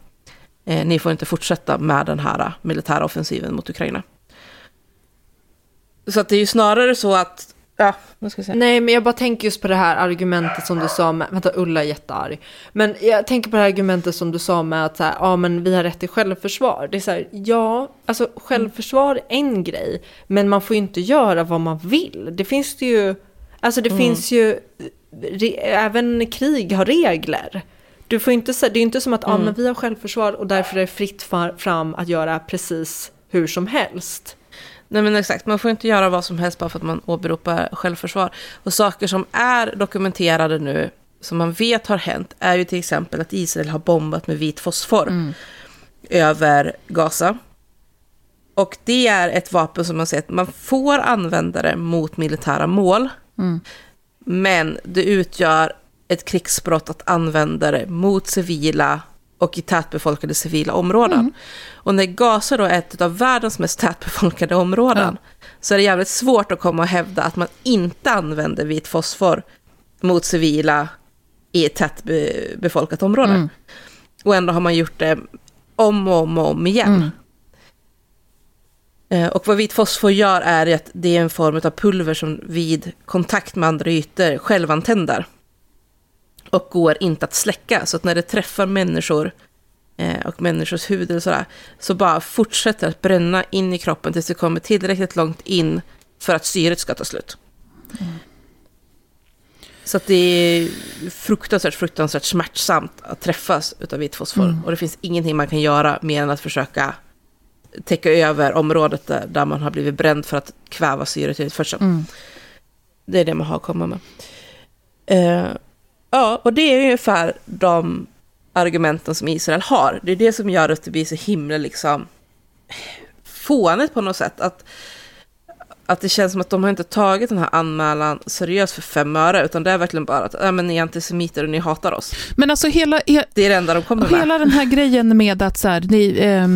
Eh, ni får inte fortsätta med den här militära offensiven mot Ukraina. Så att det är ju snarare så att Ja, vad ska jag säga? Nej, men jag bara tänker just på det här argumentet som du sa med, vänta Ulla är jättearg. Men jag tänker på det här argumentet som du sa med att så här, ja men vi har rätt till självförsvar. Det är så här, ja, alltså självförsvar är en grej, men man får ju inte göra vad man vill. Det finns det ju, alltså det mm. finns ju, re, även krig har regler. Du får inte, det är inte som att, mm. ja men vi har självförsvar och därför är det fritt fram att göra precis hur som helst. Nej men exakt, man får inte göra vad som helst bara för att man åberopar självförsvar. Och saker som är dokumenterade nu, som man vet har hänt, är ju till exempel att Israel har bombat med vit fosfor mm. över Gaza. Och det är ett vapen som man säger att man får använda det mot militära mål. Mm. Men det utgör ett krigsbrott att använda det mot civila och i tätbefolkade civila områden. Mm. Och när Gaza då är ett av världens mest tätbefolkade områden ja. så är det jävligt svårt att komma och hävda att man inte använder vit fosfor mot civila i ett tätbefolkat område. Mm. Och ändå har man gjort det om och om och om igen. Mm. Eh, och vad vit fosfor gör är att det är en form av pulver som vid kontakt med andra ytor självantänder och går inte att släcka. Så att när det träffar människor eh, och människors hud eller sådär, så bara fortsätter att bränna in i kroppen tills det kommer tillräckligt långt in för att syret ska ta slut. Mm. Så att det är fruktansvärt, fruktansvärt smärtsamt att träffas av vit fosfor. Mm. Och det finns ingenting man kan göra mer än att försöka täcka över området där, där man har blivit bränd för att kväva syretillförseln. Mm. Det är det man har att komma med. Eh, Ja, och det är ungefär de argumenten som Israel har. Det är det som gör att det blir så himla liksom fånigt på något sätt. Att, att det känns som att de har inte tagit den här anmälan seriöst för fem öre, utan det är verkligen bara att äh, men ni är antisemiter och ni hatar oss. Men alltså hela... He det är det enda de kommer med. Hela den här grejen med att så här, ni, eh,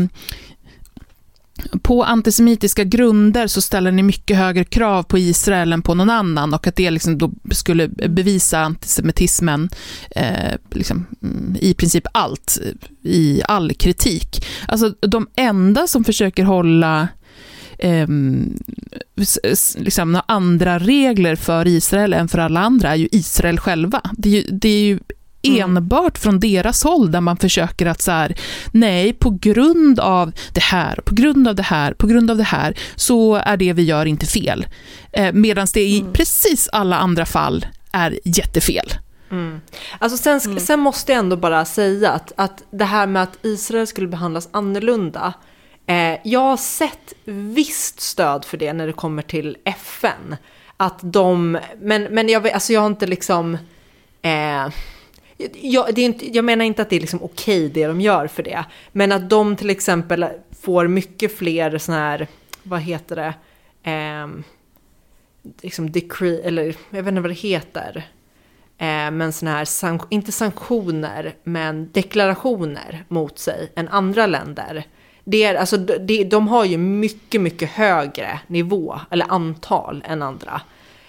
på antisemitiska grunder så ställer ni mycket högre krav på Israel än på någon annan och att det liksom då skulle bevisa antisemitismen eh, liksom, mm, i princip allt, i all kritik. Alltså de enda som försöker hålla eh, liksom, andra regler för Israel än för alla andra är ju Israel själva. Det är ju, det är ju Mm. enbart från deras håll där man försöker att så här, nej, på grund av det här, på grund av det här, på grund av det här, så är det vi gör inte fel. Eh, Medan det i mm. precis alla andra fall är jättefel. Mm. Alltså sen, mm. sen måste jag ändå bara säga att, att det här med att Israel skulle behandlas annorlunda, eh, jag har sett visst stöd för det när det kommer till FN. Att de, men, men jag, alltså jag har inte liksom, eh, jag, det är inte, jag menar inte att det är liksom okej det de gör för det. Men att de till exempel får mycket fler sådana här, vad heter det, eh, liksom decree, eller jag vet inte vad det heter. Eh, men sådana här, sank inte sanktioner, men deklarationer mot sig än andra länder. Det är, alltså, det, de har ju mycket, mycket högre nivå, eller antal än andra.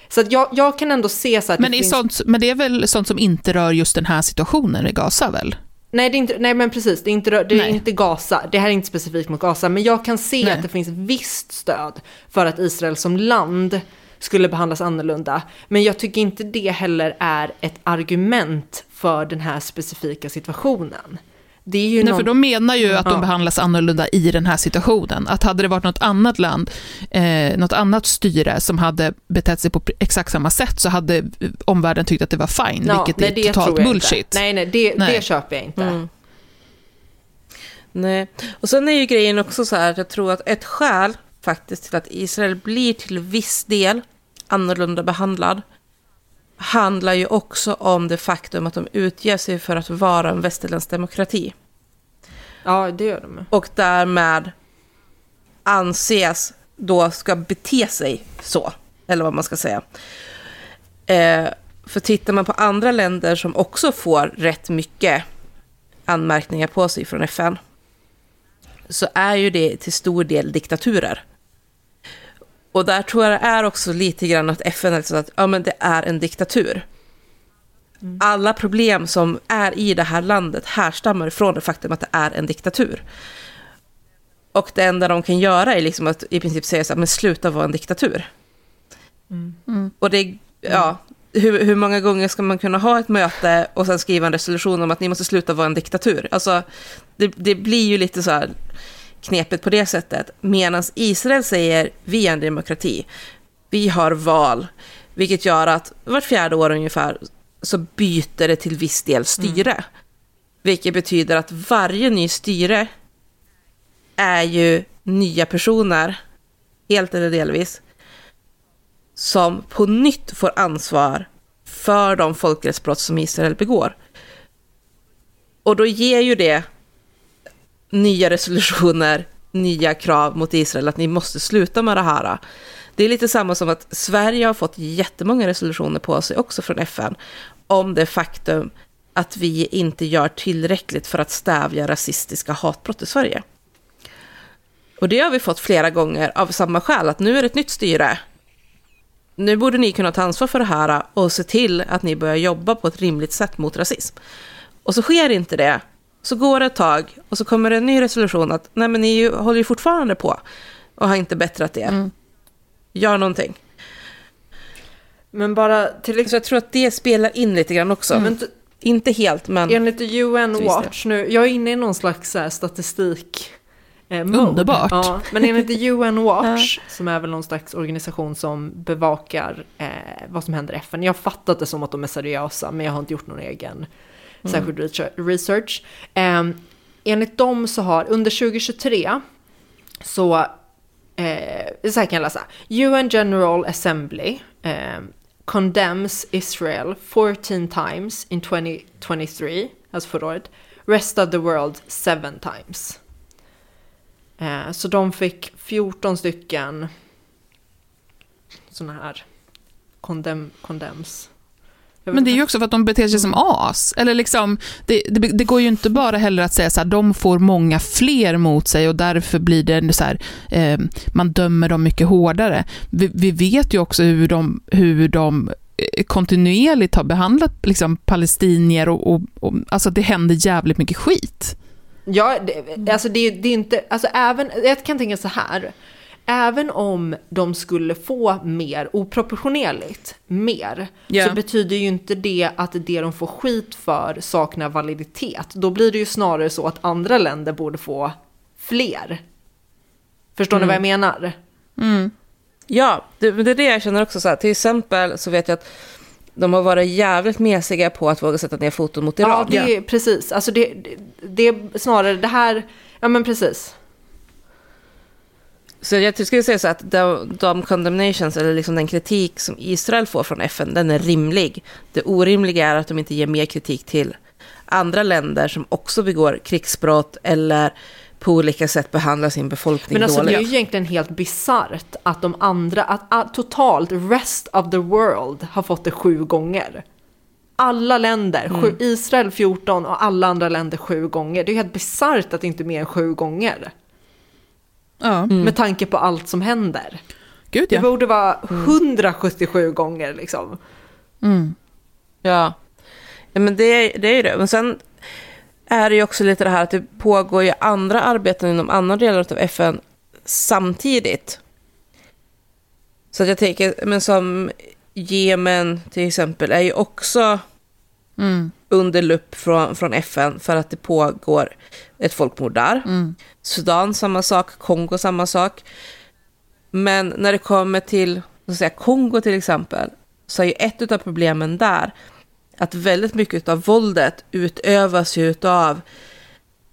Så jag, jag kan ändå se så att men, det finns... sånt, men det är väl sånt som inte rör just den här situationen i Gaza väl? Nej, det är inte, nej men precis, det är, inte, det är inte Gaza, det här är inte specifikt mot Gaza, men jag kan se nej. att det finns visst stöd för att Israel som land skulle behandlas annorlunda. Men jag tycker inte det heller är ett argument för den här specifika situationen. Det är ju Nej, någon... för de menar ju att ja. de behandlas annorlunda i den här situationen. Att hade det varit något annat land, eh, något annat styre som hade betett sig på exakt samma sätt så hade omvärlden tyckt att det var fine, ja, vilket nej, är totalt bullshit. Inte. Nej, nej, det, nej. det köper jag inte. Mm. Nej, och sen är ju grejen också så här att jag tror att ett skäl faktiskt till att Israel blir till viss del annorlunda behandlad handlar ju också om det faktum att de utger sig för att vara en västerländsk demokrati. Ja, det gör de. Och därmed anses då ska bete sig så, eller vad man ska säga. Eh, för tittar man på andra länder som också får rätt mycket anmärkningar på sig från FN, så är ju det till stor del diktaturer. Och där tror jag det är också lite grann att FN är så att ja, men det är en diktatur. Alla problem som är i det här landet härstammar från det faktum att det är en diktatur. Och det enda de kan göra är liksom att i princip säga så här, men sluta vara en diktatur. Mm. Och det, ja, hur, hur många gånger ska man kunna ha ett möte och sen skriva en resolution om att ni måste sluta vara en diktatur? Alltså, det, det blir ju lite så här knepigt på det sättet. Medan Israel säger, vi är en demokrati, vi har val, vilket gör att vart fjärde år ungefär så byter det till viss del styre. Vilket betyder att varje ny styre är ju nya personer, helt eller delvis, som på nytt får ansvar för de folkrättsbrott som Israel begår. Och då ger ju det nya resolutioner, nya krav mot Israel att ni måste sluta med det här. Det är lite samma som att Sverige har fått jättemånga resolutioner på sig också från FN om det faktum att vi inte gör tillräckligt för att stävja rasistiska hatbrott i Sverige. Och det har vi fått flera gånger av samma skäl, att nu är det ett nytt styre. Nu borde ni kunna ta ansvar för det här och se till att ni börjar jobba på ett rimligt sätt mot rasism. Och så sker inte det. Så går det ett tag och så kommer det en ny resolution att nej men ni ju, håller ju fortfarande på och har inte bättrat er. Mm. Gör någonting. Men bara till Så jag tror att det spelar in lite grann också. Men t- Inte helt, men... Enligt UN det. Watch nu, jag är inne i någon slags så här, statistik. Eh, mode. Underbart. Ja, men enligt *laughs* UN Watch, som är väl någon slags organisation som bevakar eh, vad som händer i FN. Jag har fattat det som att de är seriösa, men jag har inte gjort någon egen Mm. särskild research- research. Eh, enligt dem så har under 2023 så, eh, så här kan jag läsa. UN General Assembly eh, condemns Israel 14 times in 2023, alltså förra året. Rest of the world 7 times. Eh, så de fick 14 stycken sådana här condemn, condemns. Men det är ju också för att de beter sig som as. Eller liksom, det, det, det går ju inte bara heller att säga så här, de får många fler mot sig och därför blir det så här, eh, man dömer dem mycket hårdare. Vi, vi vet ju också hur de, hur de eh, kontinuerligt har behandlat liksom, palestinier och, och, och alltså det händer jävligt mycket skit. Ja, det, alltså det, det är inte, alltså även, jag kan tänka så här. Även om de skulle få mer, oproportionerligt mer, Ja. så betyder ju inte det att det de får skit för saknar validitet. Då blir det ju snarare så att andra länder borde få fler. Förstår ni vad jag menar? Ja, det, det är det jag känner också. Så här. Till exempel så vet jag att de har varit jävligt mesiga på att våga sätta ner foton mot Iran. Ja, det är precis. Alltså det, det, det är snarare det här, ja men precis. Så jag skulle säga så att de, de condemnations, eller liksom den kritik som Israel får från FN, den är rimlig. Det orimliga är att de inte ger mer kritik till andra länder som också begår krigsbrott eller på olika sätt behandlar sin befolkning Men alltså det dåligt. är ju egentligen helt bisarrt att de andra, att, att totalt rest of the world har fått det sju gånger. Alla länder, sju, Israel 14 och alla andra länder sju gånger. Det är ju helt bisarrt att det inte är mer än sju gånger. Ja, Med tanke på allt som händer. gud Det ja. borde vara 177 gånger liksom. Mm. Ja. ja, men det, är- det är ju det. Men sen är det ju också lite det här att det pågår ju andra arbeten inom andra delar av FN samtidigt. Så att jag tänker, men som Jemen till exempel är ju också Mm. under lupp från, från FN för att det pågår ett folkmord där. Mm. Sudan samma sak, Kongo samma sak. Men när det kommer till så säga, Kongo till exempel, så är ju ett av problemen där att väldigt mycket av våldet utövas ju av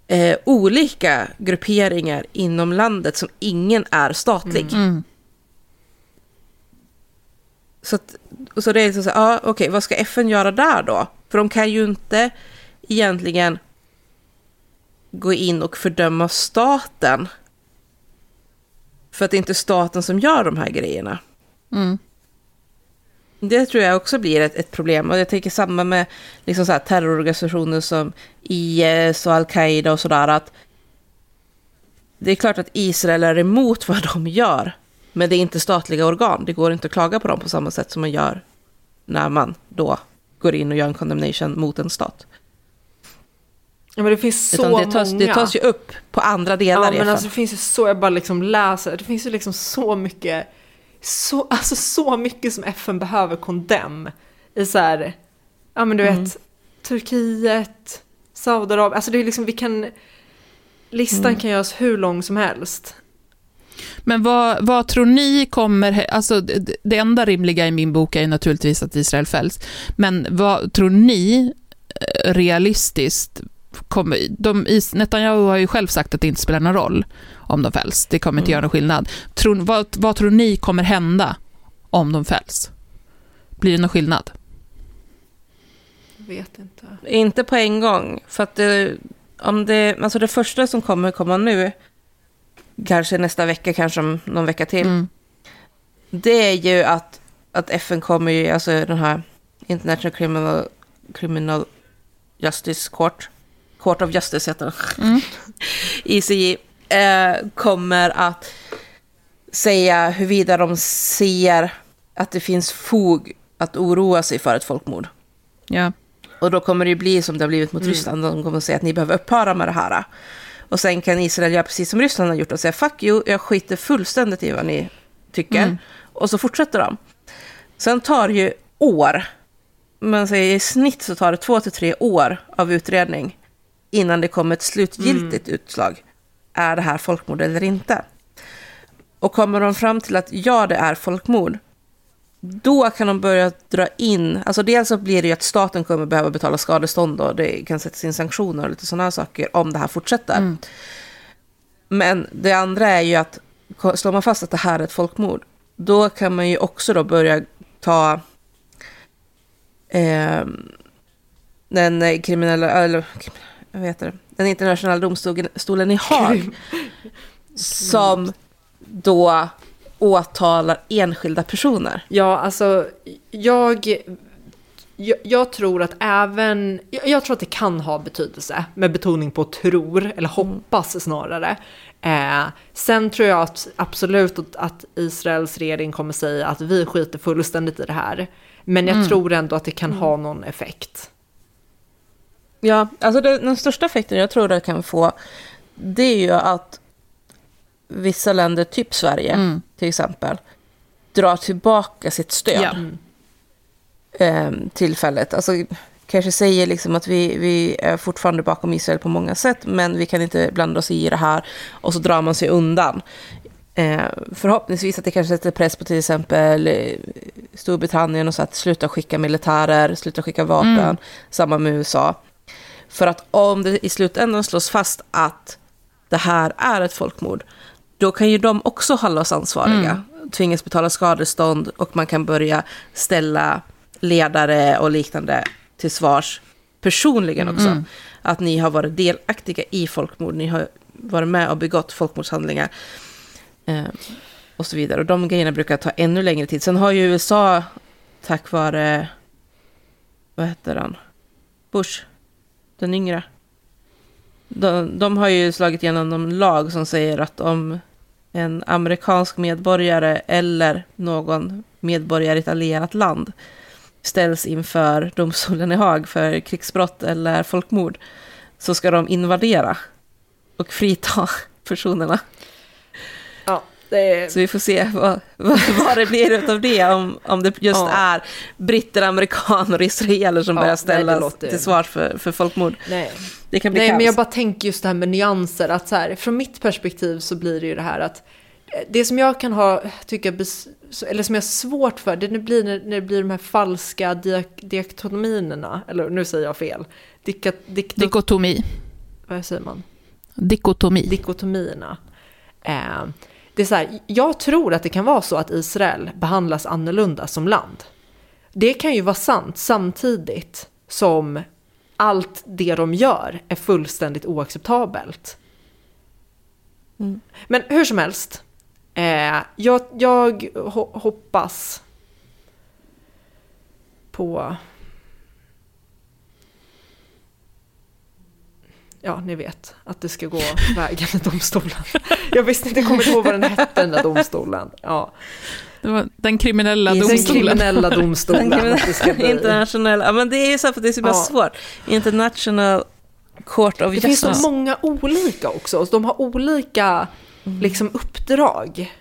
eh, olika grupperingar inom landet som ingen är statlig. Mm. Så, att, så det är liksom så här, ja, okej, vad ska FN göra där då? För de kan ju inte egentligen gå in och fördöma staten. För att det är inte staten som gör de här grejerna. Mm. Det tror jag också blir ett, ett problem. Och jag tänker samma med liksom så här terrororganisationer som IS och Al-Qaida och sådär. Att det är klart att Israel är emot vad de gör. Men det är inte statliga organ. Det går inte att klaga på dem på samma sätt som man gör när man då går in och gör en condemnation mot en stat. Ja, men det finns så Utan det tas, många. det tas ju upp på andra delar Ja, i men alltså det finns ju så, jag bara liksom läser, det finns ju liksom så mycket, så, alltså så mycket som FN behöver kondem i så här, ja men du Mm. vet, Turkiet, Saudiarabien, alltså det är liksom, vi kan, listan Mm. kan göras hur lång som helst. Men vad, vad tror ni kommer... Alltså, det, enda rimliga i min bok är ju naturligtvis att Israel fälls. Men vad tror ni eh, realistiskt kommer... De, Netanyahu har ju själv sagt att det inte spelar någon roll om de fälls. Det kommer inte göra någon skillnad. Tror, vad, vad tror ni kommer hända om de fälls? Blir det någon skillnad? Jag vet inte. Inte på en gång. För att det, om det, alltså det första som kommer komma nu, kanske nästa vecka, kanske om någon vecka till, Mm. det är ju att, att FN kommer ju, alltså den här International Criminal, Criminal Justice Court, Court of Justice heter den, Mm. *laughs* ICJ, eh, kommer att säga huruvida de ser att det finns fog att oroa sig för ett folkmord. Ja. Och då kommer det ju bli som det har blivit mot Mm. Ryssland. De kommer att säga att ni behöver upphöra med det här. Och sen kan Israel göra precis som Ryssland har gjort och säga fuck you, jag skiter fullständigt i vad ni tycker. Mm. Och så fortsätter de. Sen tar det ju år, säger i snitt så tar det två till tre år av utredning innan det kommer ett slutgiltigt utslag. Är det här folkmord eller inte? Och kommer de fram till att ja, det är folkmord, då kan de börja dra in, alltså dels så blir det ju att staten kommer behöva betala skadestånd och det kan sättas in sanktioner och lite sådana saker om det här fortsätter. Men det andra är ju att slår man fast att det här är ett folkmord, då kan man ju också då börja ta eh, den kriminella, eller vad heter det, den internationella domstolen i Haag *laughs* som då åtalar enskilda personer. Ja, alltså jag, jag, jag tror att även, jag, jag tror att det kan ha betydelse, med betoning på tror, eller hoppas snarare. Eh, sen tror jag att, absolut att, att Israels regering kommer säga att vi skiter fullständigt i det här. Men jag tror ändå att det kan ha någon effekt. Ja, alltså det, den största effekten jag tror det kan få, det är ju att vissa länder, typ Sverige Mm. till exempel, drar tillbaka sitt stöd Ja. eh, tillfället. Alltså kanske säger liksom att vi, vi är fortfarande bakom Israel på många sätt, men vi kan inte blanda oss i det här, och så drar man sig undan. Eh, förhoppningsvis att det kanske sätter press på till exempel eh, Storbritannien och så att sluta skicka militärer, sluta skicka vapen, Mm. samma med USA. För att om det i slutändan slås fast att det här är ett folkmord, då kan ju de också hållas ansvariga, tvingas betala skadestånd och man kan börja ställa ledare och liknande till svars personligen också. Att ni har varit delaktiga i folkmord, ni har varit med och begått folkmordshandlingar. Eh, och så vidare. Och de grejerna brukar ta ännu längre tid. Sen har ju USA, tack vare, vad heter han, Bush, den yngre. De, de har ju slagit igenom en lag som säger att om en amerikansk medborgare eller någon medborgare i ett allierat land ställs inför domstolen i Haag för krigsbrott eller folkmord så ska de invadera och frita *laughs* personerna. Det Så vi får se vad, vad, vad det blir av det, om, om det just Ja. är britter, amerikaner och israeler som Ja, börjar ställas till svars för, för folkmord. Nej. Det kan bli Nej, kaos. men jag bara tänker just det här med nyanser. Att så här, från mitt perspektiv så blir det ju det här att eh, det som jag kan ha, tycka, eller som jag har svårt för, det blir när, när det blir de här falska diak- diaktominerna, eller nu säger jag fel, Dika, dik, Dikotomi. vad säger man? Dikotomi. Dikotomierna. Eh, det är så här, jag tror att det kan vara så att Israel behandlas annorlunda som land. Det kan ju vara sant samtidigt som allt det de gör är fullständigt oacceptabelt. Mm. Men hur som helst, eh, jag, jag ho- hoppas på... ja ni vet, att det ska gå vägen i domstolen. Jag visste inte, jag kommer ihåg vad den hette den där domstolen. Ja. Det var den kriminella Den domstolen. kriminella domstolen. ska bli. International, ja men det är ju så för det är så Ja. svårt. International Court of Det finns Justice. så många olika också. De har olika liksom, uppdrag.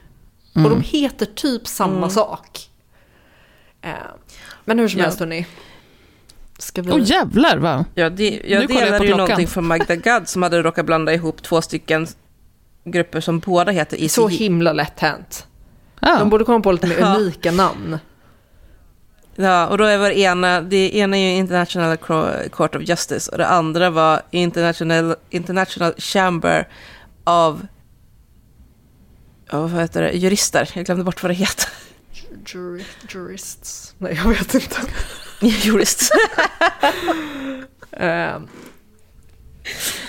Och de heter typ samma sak. Eh, men hur som Ja. helst hörni. Ska vi... Åh jävlar va? Ja, det, Nu jag jag delade på ju klockan. någonting från Magda Gad som hade råkat blanda ihop två stycken grupper som båda heter ICJ. Så himla lätt hänt. Ja. De borde komma på lite mer Ja. unika namn. Ja, och då är det ena, det ena är ju International Court of Justice och det andra var International, International Chamber of, ja, vad heter det, jurister. Jag glömde bort vad det heter. Juri, jurists. Nej, jag vet inte. *laughs* Jurist. *laughs* Eh,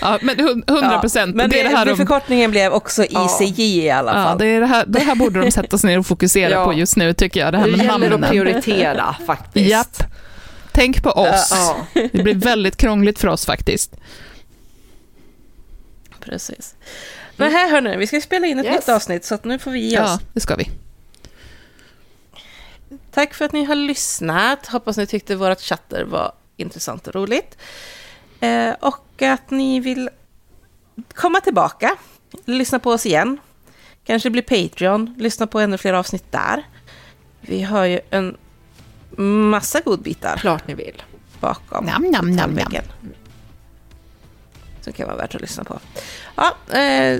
Ja, men hun- 100 procent. men det, det här de, förkortningen blev också ICJ i alla ja, fall. det, är det, här, det här borde de sätta sig ner och fokusera *laughs* Ja. på just nu, tycker jag. Det här det med gäller att namnen. prioritera faktiskt. Japp. Tänk på oss. Ja. Det blir väldigt krångligt för oss faktiskt. Precis. Men här hörni, vi ska spela in ett Yes. nytt avsnitt så att nu får vi ge oss. Ja, det ska vi. Tack för att ni har lyssnat. Hoppas ni tyckte vårt chatter var intressant och roligt. Eh, och att ni vill komma tillbaka, lyssna på oss igen. Kanske bli Patreon, lyssna på ännu fler avsnitt där. Vi har ju en massa godbitar Klart ni vill. bakom Nam, nam, nam, nam. Som kan vara värt att lyssna på. Ja, eh,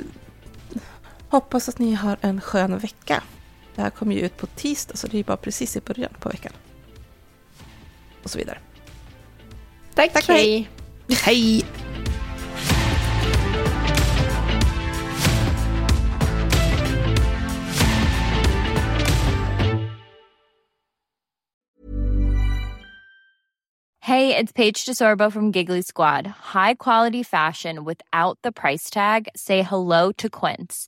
hoppas att ni har en skön vecka. Det här kommer ju ut på tisdag, så det är bara precis i början på veckan. Och så vidare. Tack, Tack, hej. Hej! Hey, it's Paige DeSorbo from Giggly Squad. High quality fashion without the price tag. Say hello to Quince.